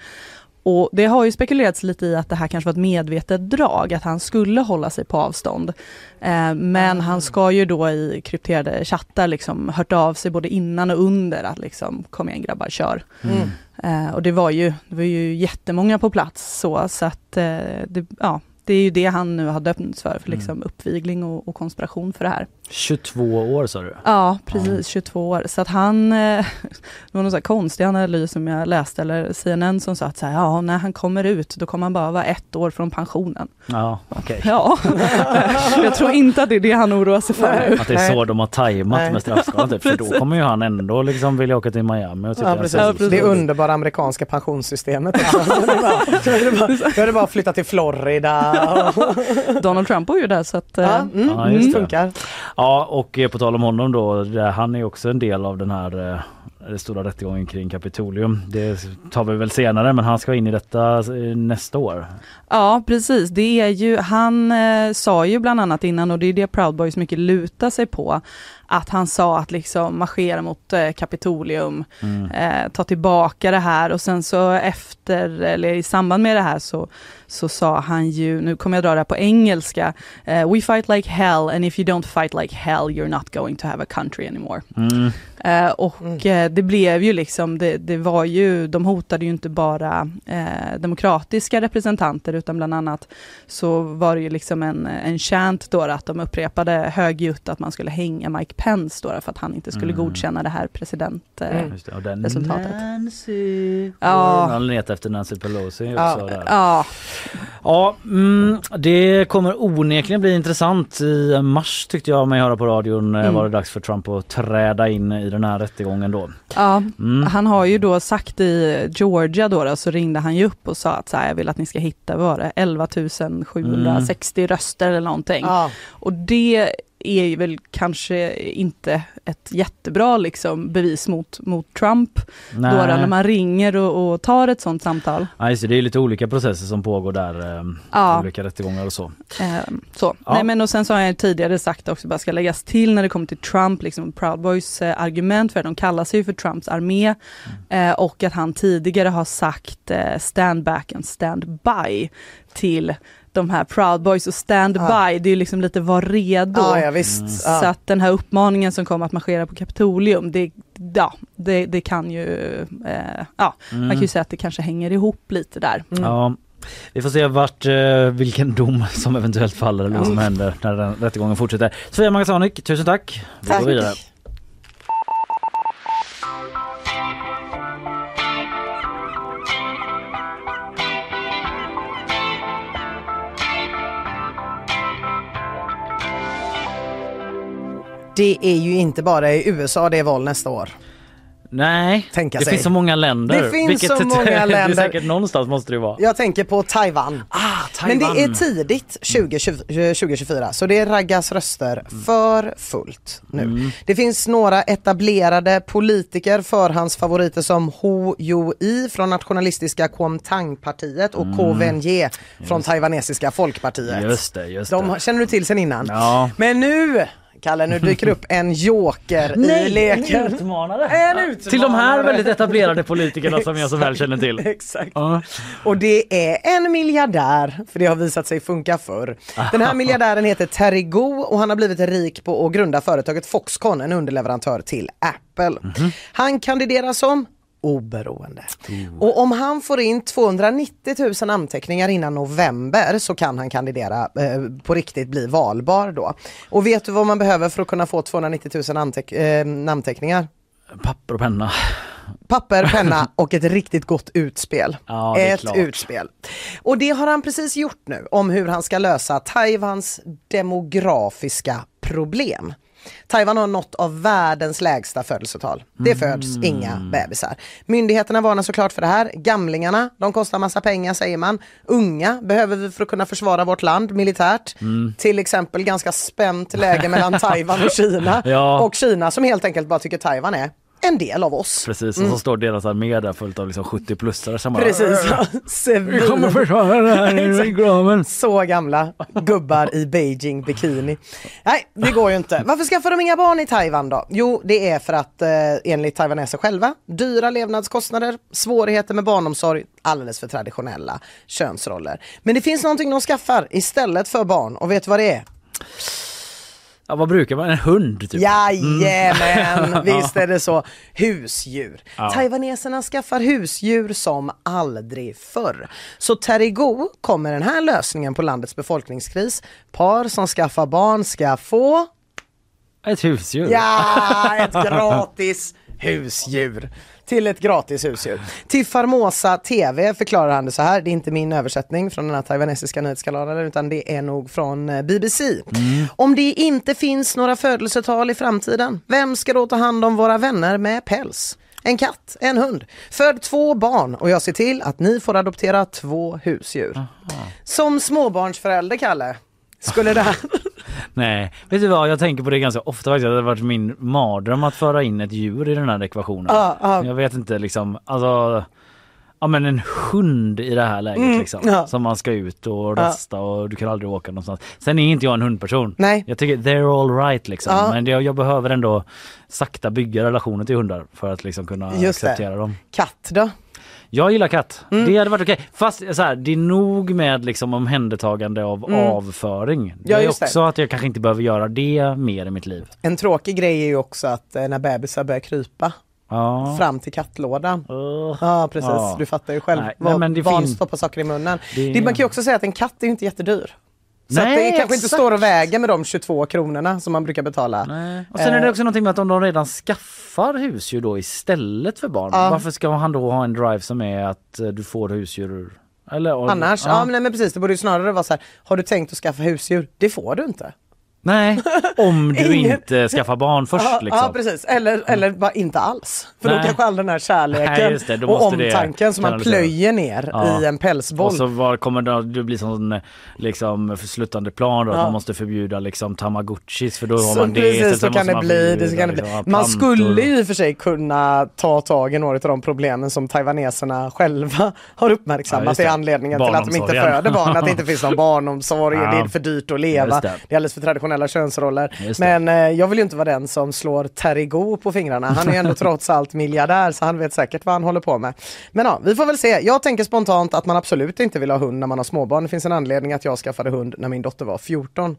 Och det har ju spekulerats lite i att det här kanske var ett medvetet drag, att han skulle hålla sig på avstånd. Eh, men han ska ju då i krypterade chattar liksom hört av sig både innan och under att liksom kom igen grabbar, kör. Mm. Eh, och det var ju, det var ju jättemånga på plats så, så att eh, det, ja, det är ju det han nu har dömts för, för liksom uppvigling och, och konspiration för det här. 22 år sa du? Ja, precis, 22 år. Så att han, eh, det var någon så här konstig analys som jag läste, eller CNN som sa att så här, ja, när han kommer ut, då kommer han bara vara ett år från pensionen. Ja, okej. Ja, jag tror inte att det är det han oroar sig för nu. Att det är så de har tajmat Nej. med straffskalan typ. För då kommer ju han ändå liksom vilja åka till Miami och tycka Ja, precis. Ja, precis. Det underbara amerikanska pensionssystemet. Då är det bara- att flytta till Florida. Donald Trump bor ju där så att... eh, Ja, mm, Ja, just mm, det. funkar. Ja och eh, på tal om honom då, han är ju också en del av den här eh, den stora rättegången kring Kapitolium. Det tar vi väl senare men han ska in i detta eh, nästa år. Ja precis, det är ju, han eh, sa ju bland annat innan och det är det Proud Boys mycket lutar sig på, att han sa att liksom marschera mot eh, Kapitolium, eh, ta tillbaka det här och sen så efter, eller i samband med det här så, så sa han ju, nu kommer jag dra det här på engelska, eh, We fight like hell and if you don't fight like hell you're not going to have a country anymore. Mm. Eh, och eh, det blev ju liksom, det, det var ju, de hotade ju inte bara eh, demokratiska representanter utan bland annat så var det ju liksom en, en chant då att de upprepade högljutt att man skulle hänga Mike Pence då för att han inte skulle Mm. godkänna det här president... Eh, Mm. Nancy. Ja. Han letar efter Nancy Pelosi också Ja. där. Ja, Ja, mm, det kommer onekligen bli intressant. I mars tyckte jag mig höra på radion eh, Mm. var det dags för Trump att träda in i den här rättegången då. ja. Mm. han har ju då sagt i Georgia då, då så ringde han ju upp och sa att så här, jag vill att ni ska hitta, vad var det, 11 760 röster eller någonting. Ja. Och det är väl kanske inte ett jättebra liksom bevis mot, mot Trump. Då, då när man ringer och, och tar ett sånt samtal. Nej, just det, är lite olika processer som pågår där. Eh, Ja. Olika rättegångar och så. Eh, så. Ja. Nej, men och sen så har jag tidigare sagt också, bara ska läggas till när det kommer till Trump, liksom Proud Boys eh, argument för det, de kallar sig för Trumps armé eh, och att han tidigare har sagt eh, stand back and stand by till de här Proud Boys och stand Ja. by, det är ju liksom lite var redo. Ja, ja visst. Mm. Så att den här uppmaningen som kommer att marschera på Kapitolium, det, ja, det, det kan ju, eh, ja, man kan ju säga att det kanske hänger ihop lite där. Mm. Ja. Vi får se vart, eh, vilken dom som eventuellt faller eller vad som händer när den rättegången fortsätter. Sofia Magasanik, tusen tack. Vi Tack. går vidare. Det är ju inte bara i USA det är val nästa år. Nej, Tänka det sig. finns så många länder. Det finns så många Det är länder. säkert någonstans måste det vara. Jag tänker på Taiwan. Ah, Men Taiwan. det är tidigt 2020, 2024 så det raggas röster för fullt nu. Mm. Det finns några etablerade politiker, förhandsfavoriter som Ho Yo-i från nationalistiska Kuomintang-partiet och Ko Wen-je från taiwanesiska folkpartiet. Mm. Just det, just De det. känner du till sen innan. Ja. Men nu, Kalle, nu dyker upp en joker i leken. en utmanare. En utmanare. Till de här väldigt etablerade politikerna som jag så väl känner till. Exakt. Ja. Och det är en miljardär, för det har visat sig funka förr. Den här miljardären heter Terry Go och han har blivit rik på att grunda företaget Foxconn, en underleverantör till Apple. Han kandiderar som oberoende. Och om han får in 290 000 namnteckningar innan november så kan han kandidera eh, på riktigt bli valbar då. Och vet du vad man behöver för att kunna få 290 000 namnteck- eh, namnteckningar? Papper och penna. Papper, penna och ett riktigt gott utspel. Ja, ett klart. utspel. Och det har han precis gjort nu om hur han ska lösa Taiwans demografiska problem. Taiwan har något av världens lägsta födelsetal. Det Mm. föds inga bebisar. Myndigheterna varnar såklart för det här. Gamlingarna, de kostar massa pengar säger man. Unga behöver vi för att kunna försvara vårt land militärt. Mm. Till exempel ganska spänt läge mellan Taiwan och Kina. Ja. Och Kina som helt enkelt bara tycker Taiwan är en del av oss. Precis, och så står deras armé där fullt av liksom 70-plussare som bara Precis. Vi kommer försvara det här i graven. Så gamla gubbar i Beijing bikini. Nej, det går ju inte. Varför skaffar de inga barn i Taiwan då? Jo, det är för att eh, enligt taiwaneser själva, dyra levnadskostnader, svårigheter med barnomsorg, alldeles för traditionella könsroller. Men det finns någonting de skaffar istället för barn och vet du vad det är? Ja, vad brukar man? En hund typ? Jajamän, visst är det så. Husdjur. Ja. Taiwaneserna skaffar husdjur som aldrig förr. Så Terrigo kom med den här lösningen på landets befolkningskris. Par som skaffar barn ska få, Ett husdjur? ja, ett gratis husdjur. Till ett gratis husdjur. Till Farmosa TV förklarar han det så här, det är inte min översättning från den här taiwanesiska nyhetskanalen utan det är nog från eh, BBC. Om det inte finns några födelsetal i framtiden, vem ska då ta hand om våra vänner med päls? En katt, en hund. Föd två barn och jag ser till att ni får adoptera två husdjur. Som småbarnsförälder, Kalle, skulle det här... Nej, vet du vad? Jag tänker på det ganska ofta faktiskt. Det har varit min mardröm att föra in ett djur i den här ekvationen. Ja, ja. Jag vet inte liksom, alltså Ja men en hund i det här läget Mm, liksom. ja. Som man ska ut och rasta och du kan aldrig åka någonstans. Sen är inte jag en hundperson. Nej. Jag tycker they're all right liksom. Ja. Men jag, jag behöver ändå sakta bygga relationer till hundar för att liksom kunna Just det. acceptera dem. Katt då? Jag gillar katt. Mm. Det hade varit okej. Fast så här, det är nog med liksom omhändertagande av avföring. Det Mm. Ja, är just det. också att jag kanske inte behöver göra det mer i mitt liv. En tråkig grej är ju också att eh, när bebisar börjar krypa Ja. fram till kattlådan. Ja precis, Ja. du fattar ju själv. Nej, men det barn stoppar saker i munnen. Det- Det... man kan ju också säga att en katt är ju inte jättedyr. Så Nej, det kanske inte exakt. står och väger med de 22 kronorna som man brukar betala. Nej. Och sen är det också någonting med att om de redan skaffar husdjur då istället för barn. Ja. Varför ska han då ha en drive som är att eh, du får husdjur? Eller, Annars, ja. men, nej, men precis, det borde ju snarare vara så här, har du tänkt att skaffa husdjur? Det får du inte. Nej, om du Ingen- inte skaffar barn först ja, liksom. ja precis, eller, eller bara inte alls. För Nej. då kanske all den här kärleken Nej, och omtanken som man plöjer ner Ja. i en pälsboll. Och så var, kommer det, det bli sån liksom sluttande plan då, att Ja. man måste förbjuda liksom tamagotchis för då har man det. precis, så kan det bli. Det, förbjuda så kan det bli. liksom, Man skulle ju i och för sig kunna ta tag i några av de problemen som taiwaneserna själva har Ja, uppmärksammat i det. anledningen till att de inte föder barn, att det inte finns någon barnomsorg, Ja. det är för dyrt att leva, det. det. är alldeles för traditionella könsroller. Men eh, jag vill ju inte vara den som slår Terrigo på fingrarna. Han är ändå trots allt miljardär så han vet säkert vad han håller på med. Men ja, vi får väl se. Jag tänker spontant att man absolut inte vill ha hund när man har småbarn. Det finns en anledning att jag skaffade hund när min dotter var 14.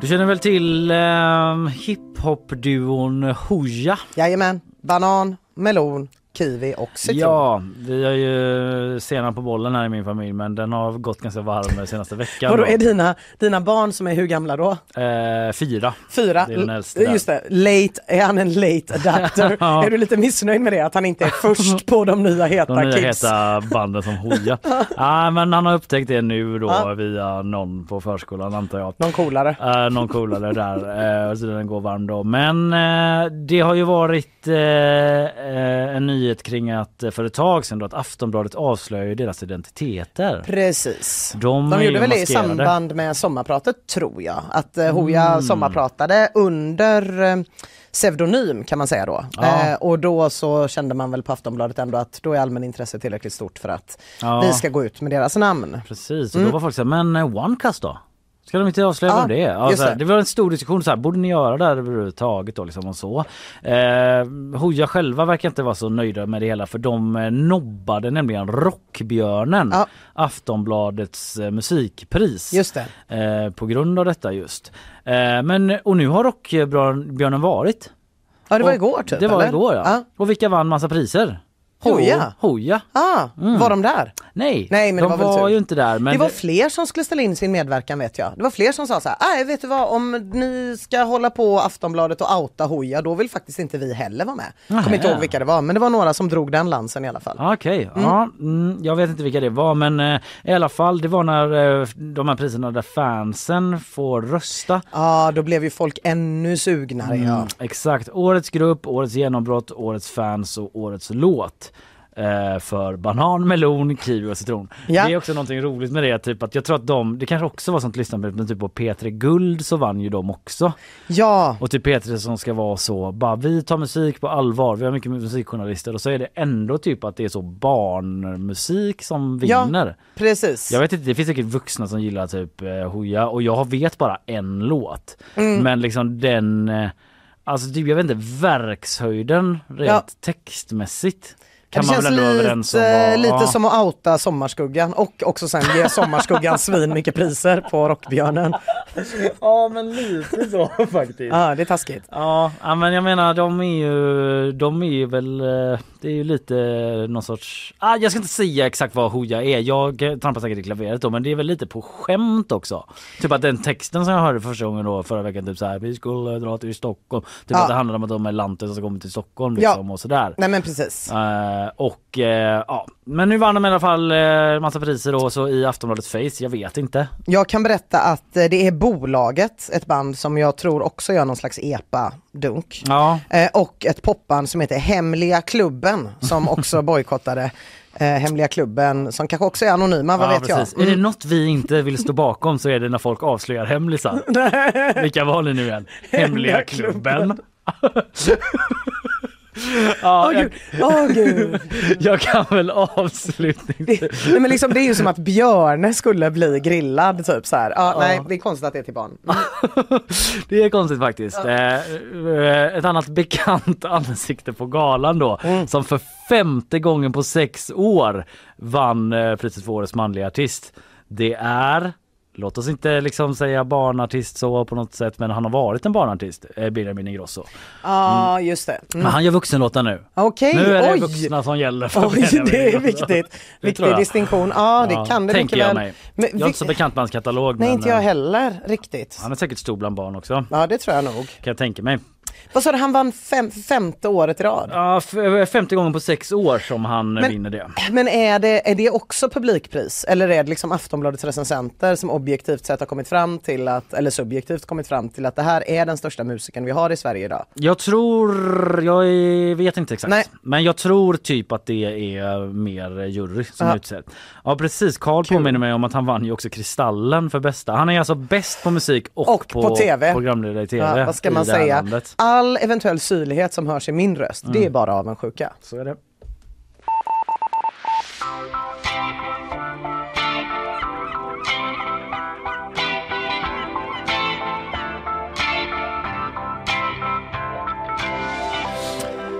Du känner väl till eh, hiphop-duon Hooja? Jajamän, banan, melon, kiwi och citron. Ja, vi är ju sena på bollen här i min familj men den har gått ganska varm den senaste veckan. Vadå, då. är dina, dina barn som är hur gamla då? Eh, fyra. Fyra? Det är den äldste där. Just det, late, är han en late adapter? Ja. Är du lite missnöjd med det? Att han inte är först på de nya heta De nya kids? heta banden som Hooja. ah, men han har upptäckt det nu då Ja. via någon på förskolan antar jag. Någon coolare? Uh, någon coolare där, uh, så den går varm då. Men eh, det har ju varit eh, eh, nyhet kring att eh, för ett tag sedan då att Aftonbladet avslöjade deras identiteter. Precis. De, De gjorde väl det i samband med sommarpratet tror jag. Att eh, Hooja Mm. sommarpratade under eh, pseudonym kan man säga då. Ja. Eh, och då så kände man väl på Aftonbladet ändå att då är allmänintresset tillräckligt stort för att Ja. vi ska gå ut med deras namn. Precis, och då var folk så här, men eh, OneCast då? Ska de inte avslöja Ja, vem det är? Ja, just så här, det. det var en stor diskussion, så här, borde ni göra det här överhuvudtaget då liksom och så. Eh, Hooja själva verkar inte vara så nöjda med det hela för de eh, nobbade nämligen Rockbjörnen, Ja. Aftonbladets eh, musikpris. Just. Eh, på grund av detta just. Eh, men och nu har Rockbjörnen varit. Ja det var Och igår typ Det var eller? igår ja. ja. Och vilka vann massa priser? Hoja? Hoja. Ah, var de där? Nej, Nej men de det var, väl var tur. ju inte där. Men det var fler som skulle ställa in sin medverkan vet jag. Det var fler som sa så här, nej vet du vad om ni ska hålla på Aftonbladet och outa Hoja då vill faktiskt inte vi heller vara med. Kommer inte ihåg vilka det var men det var några som drog den lansen i alla fall. Okej, ja, mm, jag vet inte vilka det var men eh, i alla fall det var när eh, de här priserna där fansen får rösta. Ja då blev ju folk ännu sugnare ja. Mm, exakt, årets grupp, årets genombrott, årets fans och årets låt. Eh, för banan, melon, kiwi och citron. Ja. Det är också någonting roligt med det, typ att jag tror att de, det kanske också var sånt lyssnande men typ på P3 Guld så vann ju de också. Ja, Och typ P3 som ska vara så, bara vi tar musik på allvar, vi har mycket musikjournalister och så är det ändå typ att det är så barnmusik som Ja. vinner. precis. Jag vet inte, det finns säkert vuxna som gillar typ eh, Hooja och jag vet bara en låt. Mm. Men liksom den, eh, alltså typ, jag vet inte, verkshöjden rent Ja. textmässigt kan det man väl ändå vara överens om. lite, var- lite ja. som att outa Sommarskuggan och också sen ge Sommarskuggan svin mycket priser på Rockbjörnen. Ja men lite så faktiskt. Ja, det är taskigt. Ja, ja, men jag menar de är ju, de är ju väl, eh, det är ju lite någon sorts, ah, jag ska inte säga exakt vad Hooja är, jag eh, trampar säkert i klaveret då men det är väl lite på skämt också. Typ att den texten som jag hörde första gången då förra veckan typ så här, vi skulle dra till Stockholm. Typ Ja. att det handlar om att de är lantet som kommer till Stockholm liksom och sådär. Nej men precis. Eh, och eh, ja, men nu vann de i alla fall uh, massa priser då så i Aftonbladets Face, jag vet inte. Jag kan berätta att eh, det är Bolaget, ett band som jag tror också gör någon slags epa-dunk. Ja, Eh, och ett popband som heter Hemliga Klubben som också bojkottade eh, Hemliga Klubben som kanske också är anonyma, vad ja, vet jag. precis. Är det något vi inte vill stå bakom så är det när folk avslöjar hemlisar. Vilka var ni nu igen? Hemliga klubben. ja, Åh jag, gud, åh gud. jag kan väl avslutningsvis... Nej, men liksom, det är ju som att Björne skulle bli grillad typ så här. Ja, Nej, det är konstigt att det är till barn. Det är konstigt faktiskt. Eh, eh, Ett annat bekant ansikte på galan då Mm. som för femte gången på sex år vann eh, priset för årets manliga artist. Det är Låt oss inte liksom säga barnartist så på något sätt men han har varit en barnartist, eh, Benjamin Ingrosso. Ja, just det. Mm. Men han gör vuxenlåtar nu. Okej, Nu är det oj. vuxna som gäller för Oj, Benjamin det är viktigt. Det Viktig distinktion. Ja, det Ja, kan det tänker jag väl. mig. Men, Jag är inte så bekant med hans katalog Nej, men inte jag eh, heller riktigt. han är säkert stor bland barn också. Ja, det tror jag nog. Kan jag tänka mig. Vad sa du, han vann fem, femte året i rad? Ja, f- femte gången på sex år som han eh, Men- vinner det. Men är det, är det också publikpris? Eller är det liksom Aftonbladets recensenter som objektivt sett har kommit fram till att, eller subjektivt kommit fram till att det här är den största musikern vi har i Sverige idag? Jag tror, jag vet inte exakt, Nej. men jag tror typ att det är mer jury som Ja. utser. Ja precis, Carl påminner mig om att han vann ju också Kristallen för bästa. Han är alltså bäst på musik och, Och på TV. programledare i TV Ja, vad ska man säga? landet. All eventuell syrlighet som hörs i min röst, Mm. det är bara avundsjuka. Så är det.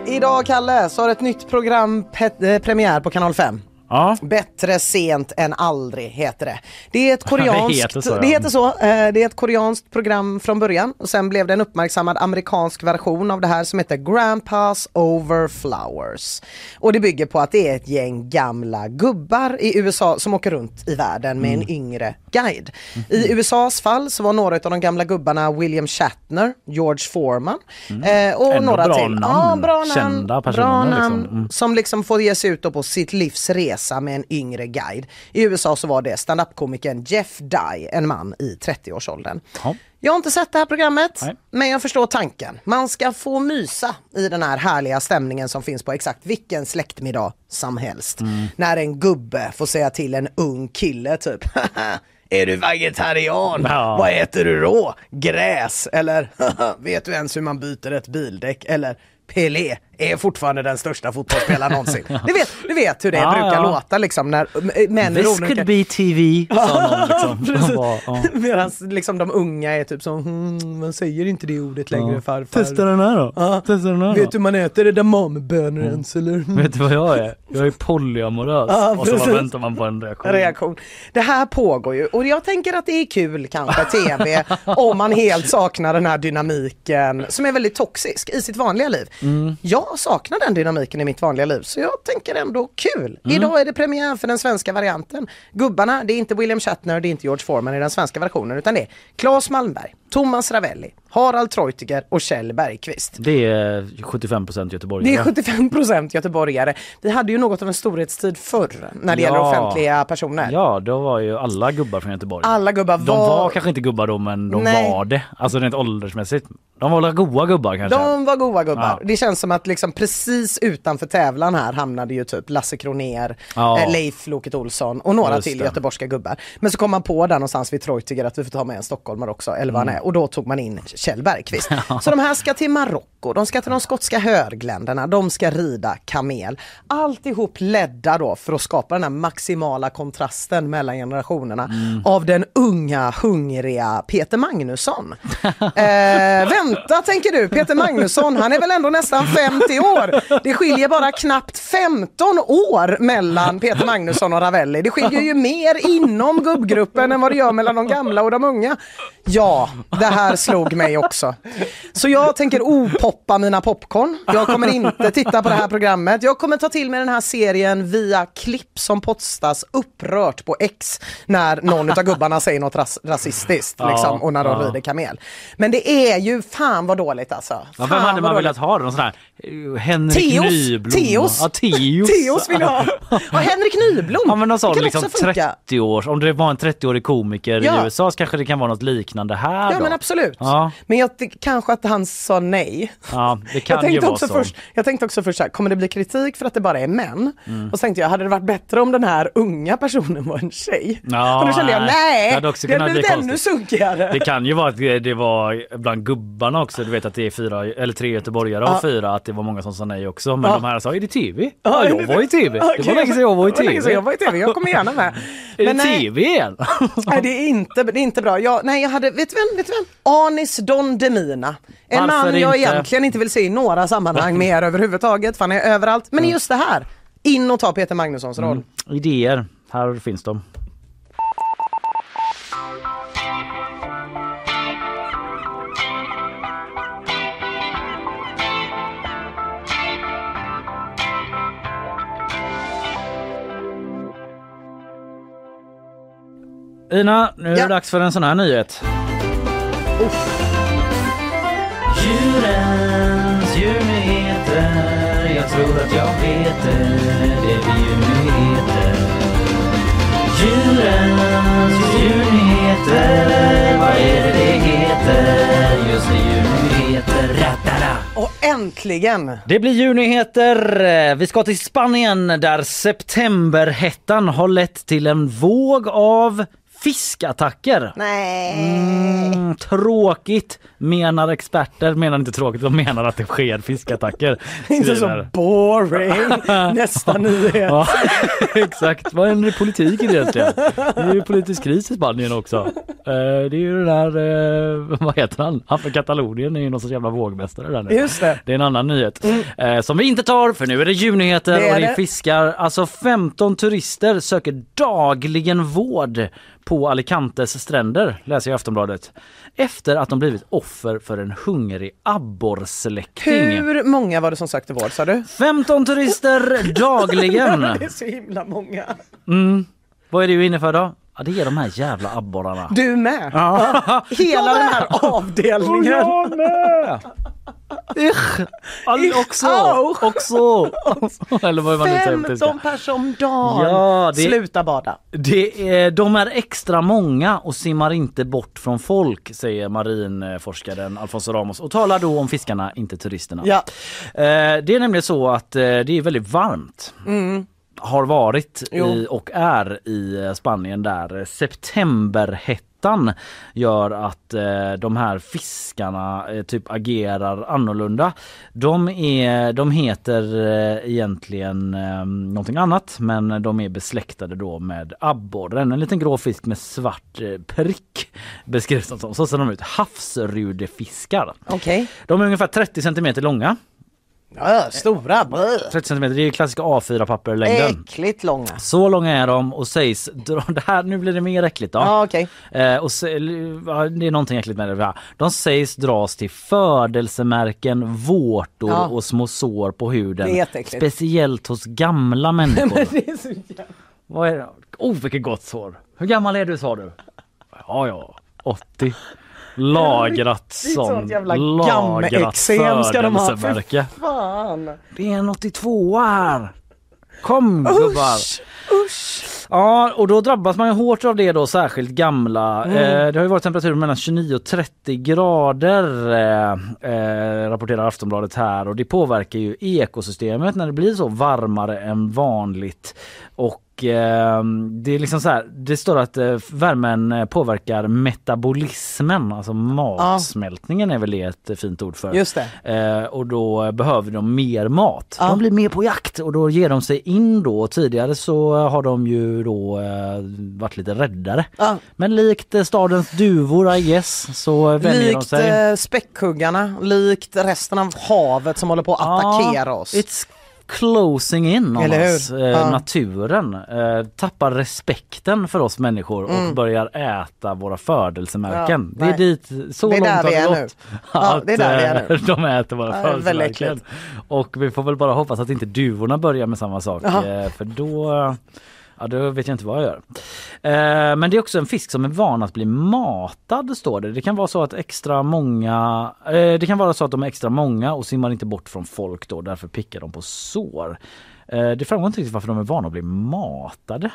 Idag Kalle, så har ett nytt program eh, premiär på kanal 5. Ja, Bättre sent än aldrig heter det. Det är ett koreanskt, heter så, ja. det heter så. eh, Det är ett koreanskt program från början och sen blev det en uppmärksammad amerikansk version av det här som heter Grandpas Over Flowers. Och det bygger på att det är ett gäng gamla gubbar i USA som åker runt i världen med Mm. en yngre guide. I USAs fall så var några av de gamla gubbarna William Shatner, George Foreman eh, och Mm. Ändå några bra till. namn. Ja, bra namn. Kända personer, Bra namn liksom. Mm. som liksom får ge sig ut på sitt livs resa med en yngre guide. I USA så var det standup-komikern Jeff Dye, en man i 30-årsåldern. Ja. Jag har inte sett det här programmet, Nej. men jag förstår tanken. Man ska få mysa i den här härliga stämningen som finns på exakt vilken släktmiddag som helst. Mm. När en gubbe får säga till en ung kille typ Är du vegetarian? Ja. Vad äter du då? Gräs? Eller vet du ens hur man byter ett bildäck? Eller Pelé är fortfarande den största fotbollsspelaren någonsin. Du vet, du vet hur det Ja, brukar ja. låta liksom när män This olika... could be TV, sa någon liksom. Medan liksom de unga är typ som, hmm, man säger inte det ordet längre Ja. farfar. Testa den här då. Ja. Testa den här Vet du då. man äter edamamebönor ens eller? Vet du vad jag är? Jag är polyamorös. Ja, och så väntar man på en reaktion. reaktion. Det här pågår ju och jag tänker att det är kul kanske tv om man helt saknar den här dynamiken som är väldigt toxisk i sitt vanliga liv. Mm. Jag jag saknar den dynamiken i mitt vanliga liv så jag tänker ändå kul. Idag är det premiär för den svenska varianten. Gubbarna, det är inte William Shatner, det är inte George Foreman i den svenska versionen utan det är Claes Malmberg, Thomas Ravelli, Harald Treutiger och Kjell Bergqvist. Det är 75% göteborgare. Det är 75 procent göteborgare. Vi hade ju något av en storhetstid förr när det gäller Ja. offentliga personer. Ja, då var ju alla gubbar från Göteborg. Alla gubbar De var... var kanske inte gubbar då men de Nej. var det. Alltså rent åldersmässigt. De var goa gubbar kanske? De var goa gubbar. Ja. Det känns som att liksom precis utanför tävlan här hamnade ju typ Lasse Kroner, Ja. eh, Leif Loket Olsson och några Just till det. göteborgska gubbar. Men så kom man på där någonstans vid Treutiger att vi får ta med en stockholmare också, eller vad han Mm. är. Och då tog man in Kjell Bergqvist. Så de här ska till Marocko, de ska till de skotska högländerna, de ska rida kamel. Alltihop ledda då för att skapa den här maximala kontrasten mellan generationerna Mm. av den unga, hungriga Peter Magnusson. Eh, vänta tänker du, Peter Magnusson, han är väl ändå nästan 50 år. Det skiljer bara knappt 15 år mellan Peter Magnusson och Ravelli. Det skiljer ju mer inom gubbgruppen än vad det gör mellan de gamla och de unga. Ja, det här slog mig också. Så jag tänker opoppa mina popcorn. Jag kommer inte titta på det här programmet. Jag kommer ta till mig den här serien via klipp som postas upprört på X när någon av gubbarna säger något ras rasistiskt Ja, liksom, och när de ja. rider kamel. Men det är ju fan vad dåligt alltså. Ja, Fan vem hade man dåligt. velat ha? Någon sån här eh, Henrik Teos. Nyblom? Teos. Ja, Teos. Teos vill jag ha. Och Henrik Nyblom. Ja men någon sån liksom också funka. 30 år, om det var en 30-årig komiker Ja. i USA så kanske det kan vara något liknande här Ja då. men absolut. Ja. Men jag, det, kanske att han sa nej. Ja, det kan Jag ju tänkte, vara också så. först, jag tänkte också först så här, kommer det bli kritik för att det bara är män? Mm. Och så tänkte jag, hade det varit bättre om den här unga personen var en tjej? Ja, och då kände jag, nej. Det hade det hade blivit ännu sunkigare. Det kan ju vara att det det var bland gubbarna också, du vet att det är fyra eller tre göteborgare och Ja. fyra, att det var många som sa nej också. Men Ja. de här sa, är det TV? Ja, Ja, jag det var i TV. Det Okej. var länge sedan jag var i Det TV. Jag var i TV, jag kommer gärna med. Är det nej, TV igen? nej, det är inte, det är inte bra. Jag, nej, jag hade, vet du vem? Vet vem? Anis Don Demina. En Varför man jag inte? egentligen inte vill se i några sammanhang mer överhuvudtaget, för han är överallt. Men i just det här, in och ta Peter Magnussons roll. Idéer, här finns de. Ina, nu är Ja. det dags för en sån här nyhet. Djurens djurnyheter Jag tror att jag vet det Det är djurnyheter Djurens djurnyheter Vad är det det heter? Just det, djurnyheter Ratara. Och äntligen! Det blir djurnyheter. Vi ska till Spanien där septemberhettan har lett till en våg av fiskattacker. Nej. Mm, tråkigt menar experter, menar inte tråkigt, de menar att det sker fiskattacker. Inte så boring. Nästa nyhet. Ja, exakt. Vad händer i politiken egentligen? Det är ju politisk kris i Spanien också. Eh, det är ju den där, eh, vad heter han? Han från Katalonien är ju någon sorts jävla vågmästare där nu. Just det. Det är en annan nyhet eh, som vi inte tar för nu är det djurnyheter Det är och det är fiskar. Alltså 15 turister söker dagligen vård på Alicantes stränder, läser jag i Aftonbladet. Efter att de blivit offer för en hungrig abborrsläkting. Hur många var det som sökte vård sa du? 15 turister dagligen. Det är så himla många. Mm. Vad är du inne för då? Ja, det är de här jävla abborrarna. Du med? Ja. Hela den här avdelningen. jag med! Ich, också, auch. också. Eller vad man nu säger på tyska. 15 personer om dagen. Ja, det- Sluta bada. Det är, de är extra många och simmar inte bort från folk, säger marinforskaren Alfonso Ramos och talar då om fiskarna, inte turisterna. Ja. Eh, Det är nämligen så att eh, det är väldigt varmt. Har varit i, och är i eh, Spanien där septemberhettan gör att eh, de här fiskarna eh, typ agerar annorlunda. De, är, de heter eh, egentligen eh, någonting annat men de är besläktade då med abborren. En liten grå fisk med svart eh, prick beskrivs de som. Så ser de ut. Havsrudefiskar. Okej. De är ungefär 30 centimeter långa. Ja, stora. Blö. 30 cm, det är ju klassiska A4-papper-längden. Äckligt långa. Så långa är de och sägs, det här, nu blir det mer äckligt då. Ja okej. Eh, och se, ja, det är någonting äckligt med det. De sägs dras till födelsemärken, vårtor Ja. och små sår på huden. Speciellt hos gamla människor. Det är så jävla... Vad är det? Oh vilket gott sår! Hur gammal är du sa du? Ja ja, 80. Lagrat Riktigt sånt sånt. jävla Lagrat födelsemärke. Det är en 82 här. Kom gubbar! Usch. Ja, och då drabbas man ju hårt av det då, särskilt gamla. Mm. Eh, det har ju varit temperaturer mellan 29 och 30 grader eh, eh, rapporterar Aftonbladet här och det påverkar ju ekosystemet när det blir så varmare än vanligt. Och eh, det är liksom så här, det står att eh, värmen påverkar metabolismen, alltså matsmältningen är väl det ett fint ord för. Just det. Eh, och då behöver de mer mat. Ja. De blir mer på jakt och då ger de sig in då. Tidigare så har de ju då eh, varit lite räddare. Ja. Men likt eh, stadens duvor I guess så vänjer de Likt sig. eh, späckhuggarna, likt resten av havet som håller på att attackera Ja, oss. It's closing in hur? oss. Eh, Ja. Naturen eh, tappar respekten för oss människor och börjar äta våra födelsemärken. Mm. Ja, det är dit, så Det är långt har vi det gått. nu. Ja, det är där vi är nu. eh, De äter våra Ja, födelsemärken. Och vi får väl bara hoppas att inte duvorna börjar med samma sak. Jaha. eh, För då Ja då vet jag inte vad jag gör. Eh, men det är också en fisk som är van att bli matad står det. Det kan vara så att extra många eh, Det kan vara så att de är extra många och simmar inte bort från folk då. Därför pickar de på sår. Eh, det framgår inte riktigt varför de är vana att bli matade.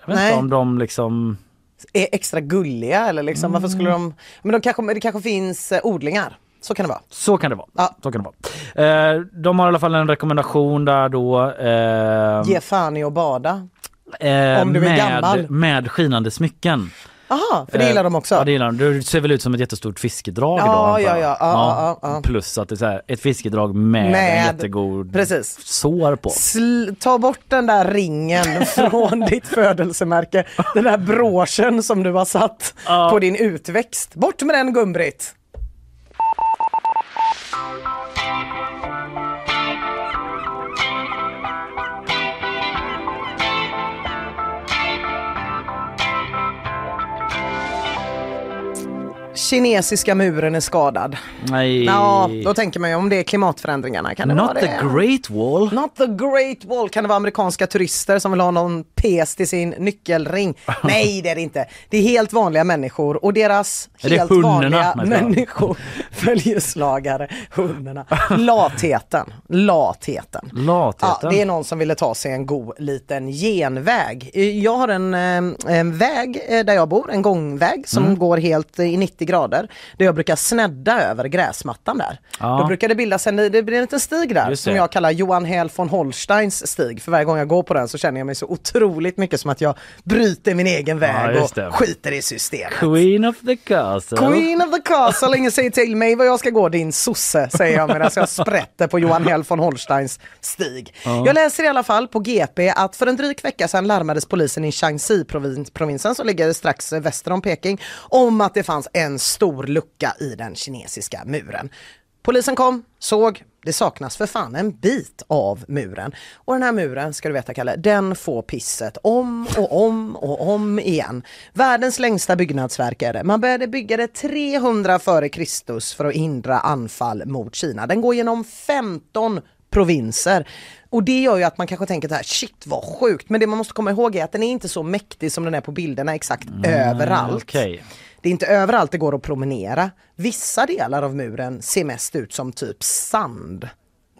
Jag vet Nej. inte om de liksom Är extra gulliga eller liksom varför skulle de... Men de kanske, det kanske finns eh, odlingar. Så kan det vara. Så kan det vara. Ja. Så kan det vara. Eh, de har i alla fall en rekommendation där då. Eh, Ge fan i att bada. Eh, om du är med, gammal. med skinande smycken. Aha, för det Eh, gillar de också. Ja det gillar de. Det ser väl ut som ett jättestort fiskedrag Ja, då ja, ja, ja, ja. Plus att det är här, ett fiskedrag med, Med- en jättegod precis. sår på. Sl- ta bort den där ringen från ditt födelsemärke. Den där broschen som du har satt på din utväxt. Bort med den Gun-Britt. Kinesiska muren är skadad. Nej. Ja, då tänker man ju om det är klimatförändringarna. Kan det Not vara the det? great wall. Not the Great Wall. Kan det vara amerikanska turister som vill ha någon pes till sin nyckelring? Nej, det är det inte. Det är helt vanliga människor och deras Är helt vanliga människor, följeslagare, hundarna. Latheten, latheten. Ja, Latheten. det är någon som ville ta sig en god liten genväg. Jag har en, eh, en väg eh, där jag bor, en gångväg som Mm. går helt eh, i 90 grader. Där jag brukar snedda över gräsmattan där. Ja. Då brukar det bildas en, det blir en liten stig där som jag kallar Johan Hell von Holsteins stig. För varje gång jag går på den så känner jag mig så otroligt mycket som att jag bryter min egen väg just och skiter i systemet. Queen of the castle. Queen of the castle, ingen säger till mig var jag ska gå din sosse, säger jag medan jag sprätter på Johan Hell von Holsteins stig. Jag läser i alla fall på GP att för en dryg vecka sedan larmades polisen i Shaanxi-provinsen som ligger strax väster om Peking om att det fanns en stor lucka i den kinesiska muren. Polisen kom, såg, det saknas för fan en bit av muren. Och den här muren, ska du veta Kalle, den får pisset om och om och om igen. Världens längsta byggnadsverk är det. Man började bygga det 300 före Kristus för att hindra anfall mot Kina. Den går genom 15 provinser. Och det gör ju att man kanske tänker så här, shit vad sjukt. Men det man måste komma ihåg är att den är inte så mäktig som den är på bilderna exakt överallt. Okej. Det är inte överallt det går att promenera. Vissa delar av muren ser mest ut som typ sand.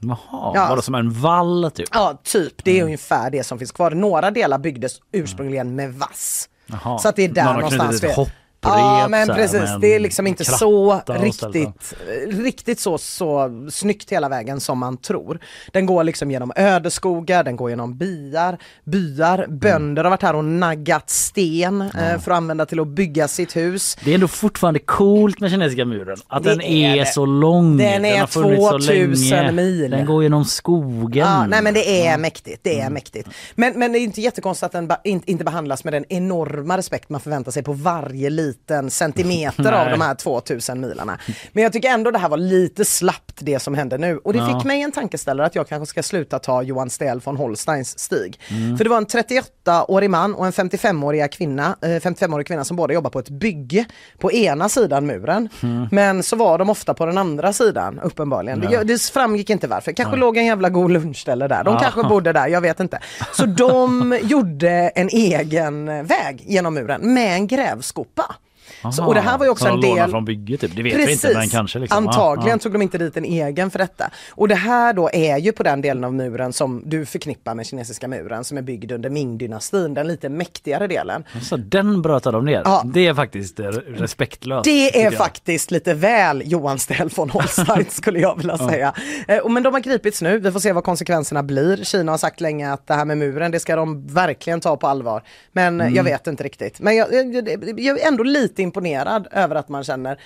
Jaha, Ja. var det som en vall typ? Ja, typ. Det är ungefär det som finns kvar. Några delar byggdes ursprungligen med vass. Jaha. Så att det är där Någon har någonstans. knutit ett vi- Ja, men precis. Det är liksom inte så och ställa. riktigt, riktigt så, så snyggt hela vägen som man tror. Den går liksom genom ödeskogar, den går genom byar, byar, Mm. bönder har varit här och naggat sten eh, för att använda till att bygga sitt hus. Det är ändå fortfarande coolt med kinesiska muren. Att Det den är, är så lång. Den är funnits så 2000 länge. mil. Den går genom skogen. Ja, nej men det är mäktigt, det är Mm. mäktigt. Men, men det är inte jättekonstigt att den ba, in, inte behandlas med den enorma respekt man förväntar sig på varje liten centimeter av de här 2000 milarna. Men jag tycker ändå det här var lite slappt det som hände nu. Och det Ja. fick mig en tankeställare att jag kanske ska sluta ta Johan Stell von Holsteins stig. Mm. För det var en 38-årig man och en 55-årig kvinna, eh, 55-årig kvinna som båda jobbar på ett bygge på ena sidan muren. Mm. Men så var de ofta på den andra sidan uppenbarligen. Det, det framgick inte varför. Kanske låg en jävla god lunchställe där. De Ja. kanske bodde där, jag vet inte. Så de gjorde en egen väg genom muren med en grävskopa. Så, och det här var ju också en del... från bygget typ. Det vet vi inte men kanske. Liksom. Antagligen Ja, tog de inte dit en egen för detta. Och det här då är ju på den delen av muren som du förknippar med kinesiska muren som är byggd under Ming-dynastin, den lite mäktigare delen. ja. Så den bröt de ner. Ja. Det är faktiskt eh, respektlöst. Det är jag. faktiskt lite väl Johan Stell von Holstein skulle jag vilja säga. Eh, och Men de har gripits nu, vi får se vad konsekvenserna blir. Kina har sagt länge att det här med muren, det ska de verkligen ta på allvar. Men Mm. eh, jag vet inte riktigt. Men jag, jag, jag är ändå lite imponerad över att man känner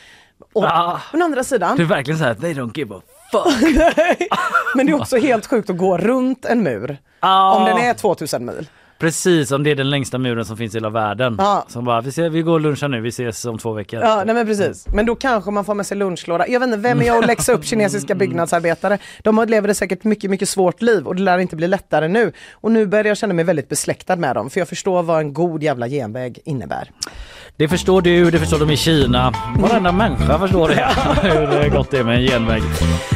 och, Ah. å andra sidan, Det är verkligen så här, they don't give a fuck. men det är också helt sjukt att gå runt en mur Ah. om den är 2000 mil. Precis, om det är den längsta muren som finns i hela världen. Ja. Som bara, vi, ser, vi går och lunchar nu, vi ses om två veckor. Ja, nej men precis. Men då kanske man får med sig lunchlåda. Jag vet inte, vem är jag att läxa upp kinesiska byggnadsarbetare? De lever ett säkert mycket, mycket svårt liv och det lär inte bli lättare nu. Och nu börjar jag känna mig väldigt besläktad med dem, för jag förstår vad en god jävla genväg innebär. Det förstår du, det förstår de i Kina. Varenda människa förstår det. Hur gott det är med en genväg.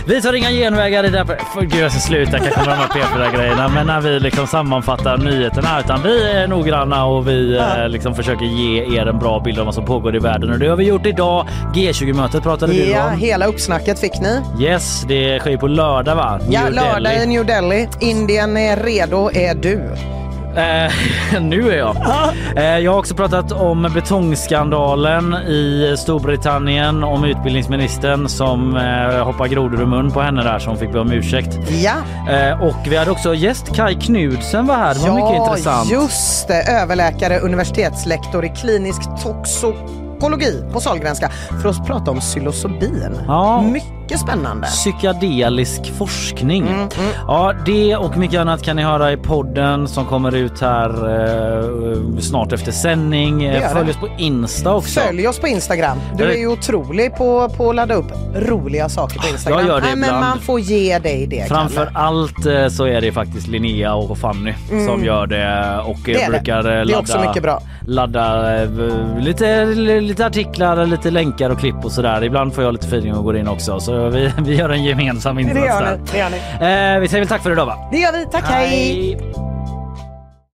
Vi tar inga genvägar i det här... För gud jag ska sluta kanske med de här P4-grejerna. Men när vi liksom sammanfattar nyheterna. Utan vi är noggranna och vi eh, liksom försöker ge er en bra bild av vad som pågår i världen. Och det har vi gjort idag. G20-mötet pratade du Ja, om. hela uppsnacket fick ni. Yes, det sker ju på lördag va? Ja, New lördag Delhi. i New Delhi. Indien är redo, är du? Eh, nu är jag. Eh, jag har också pratat om betongskandalen i Storbritannien, om utbildningsministern som eh, hoppar grodor ur mun på henne där som fick be om ursäkt. Ja, Eh, och vi hade också gäst Kai Knudsen var här. Det var mycket intressant. just det. Överläkare, universitetslektor i klinisk toxikologi på Sahlgrenska för att prata om psilocybin. Ja. Mycket spännande. Psykedelisk forskning. Mm, Ja, det och mycket annat kan ni höra i podden som kommer ut här eh, snart efter sändning. Följ oss på Insta också. Följ oss på Instagram. Du är ju otrolig på, på att ladda upp roliga saker på Instagram. Jag gör det Nej, men man får ge dig det Framför Kalle. allt eh, så är det faktiskt Linnea och Fanny som gör det och Mm. Det jag är det. brukar eh, Det är ladda, också mycket bra. ladda eh, lite, lite artiklar, lite länkar och klipp och sådär. Ibland får jag lite feeling och går in också så vi, vi gör en gemensam Det insats gör där. ni. Det, gör ni. Eh, vi säger väl tack för idag va? det gör vi. Tack, hej. Hej.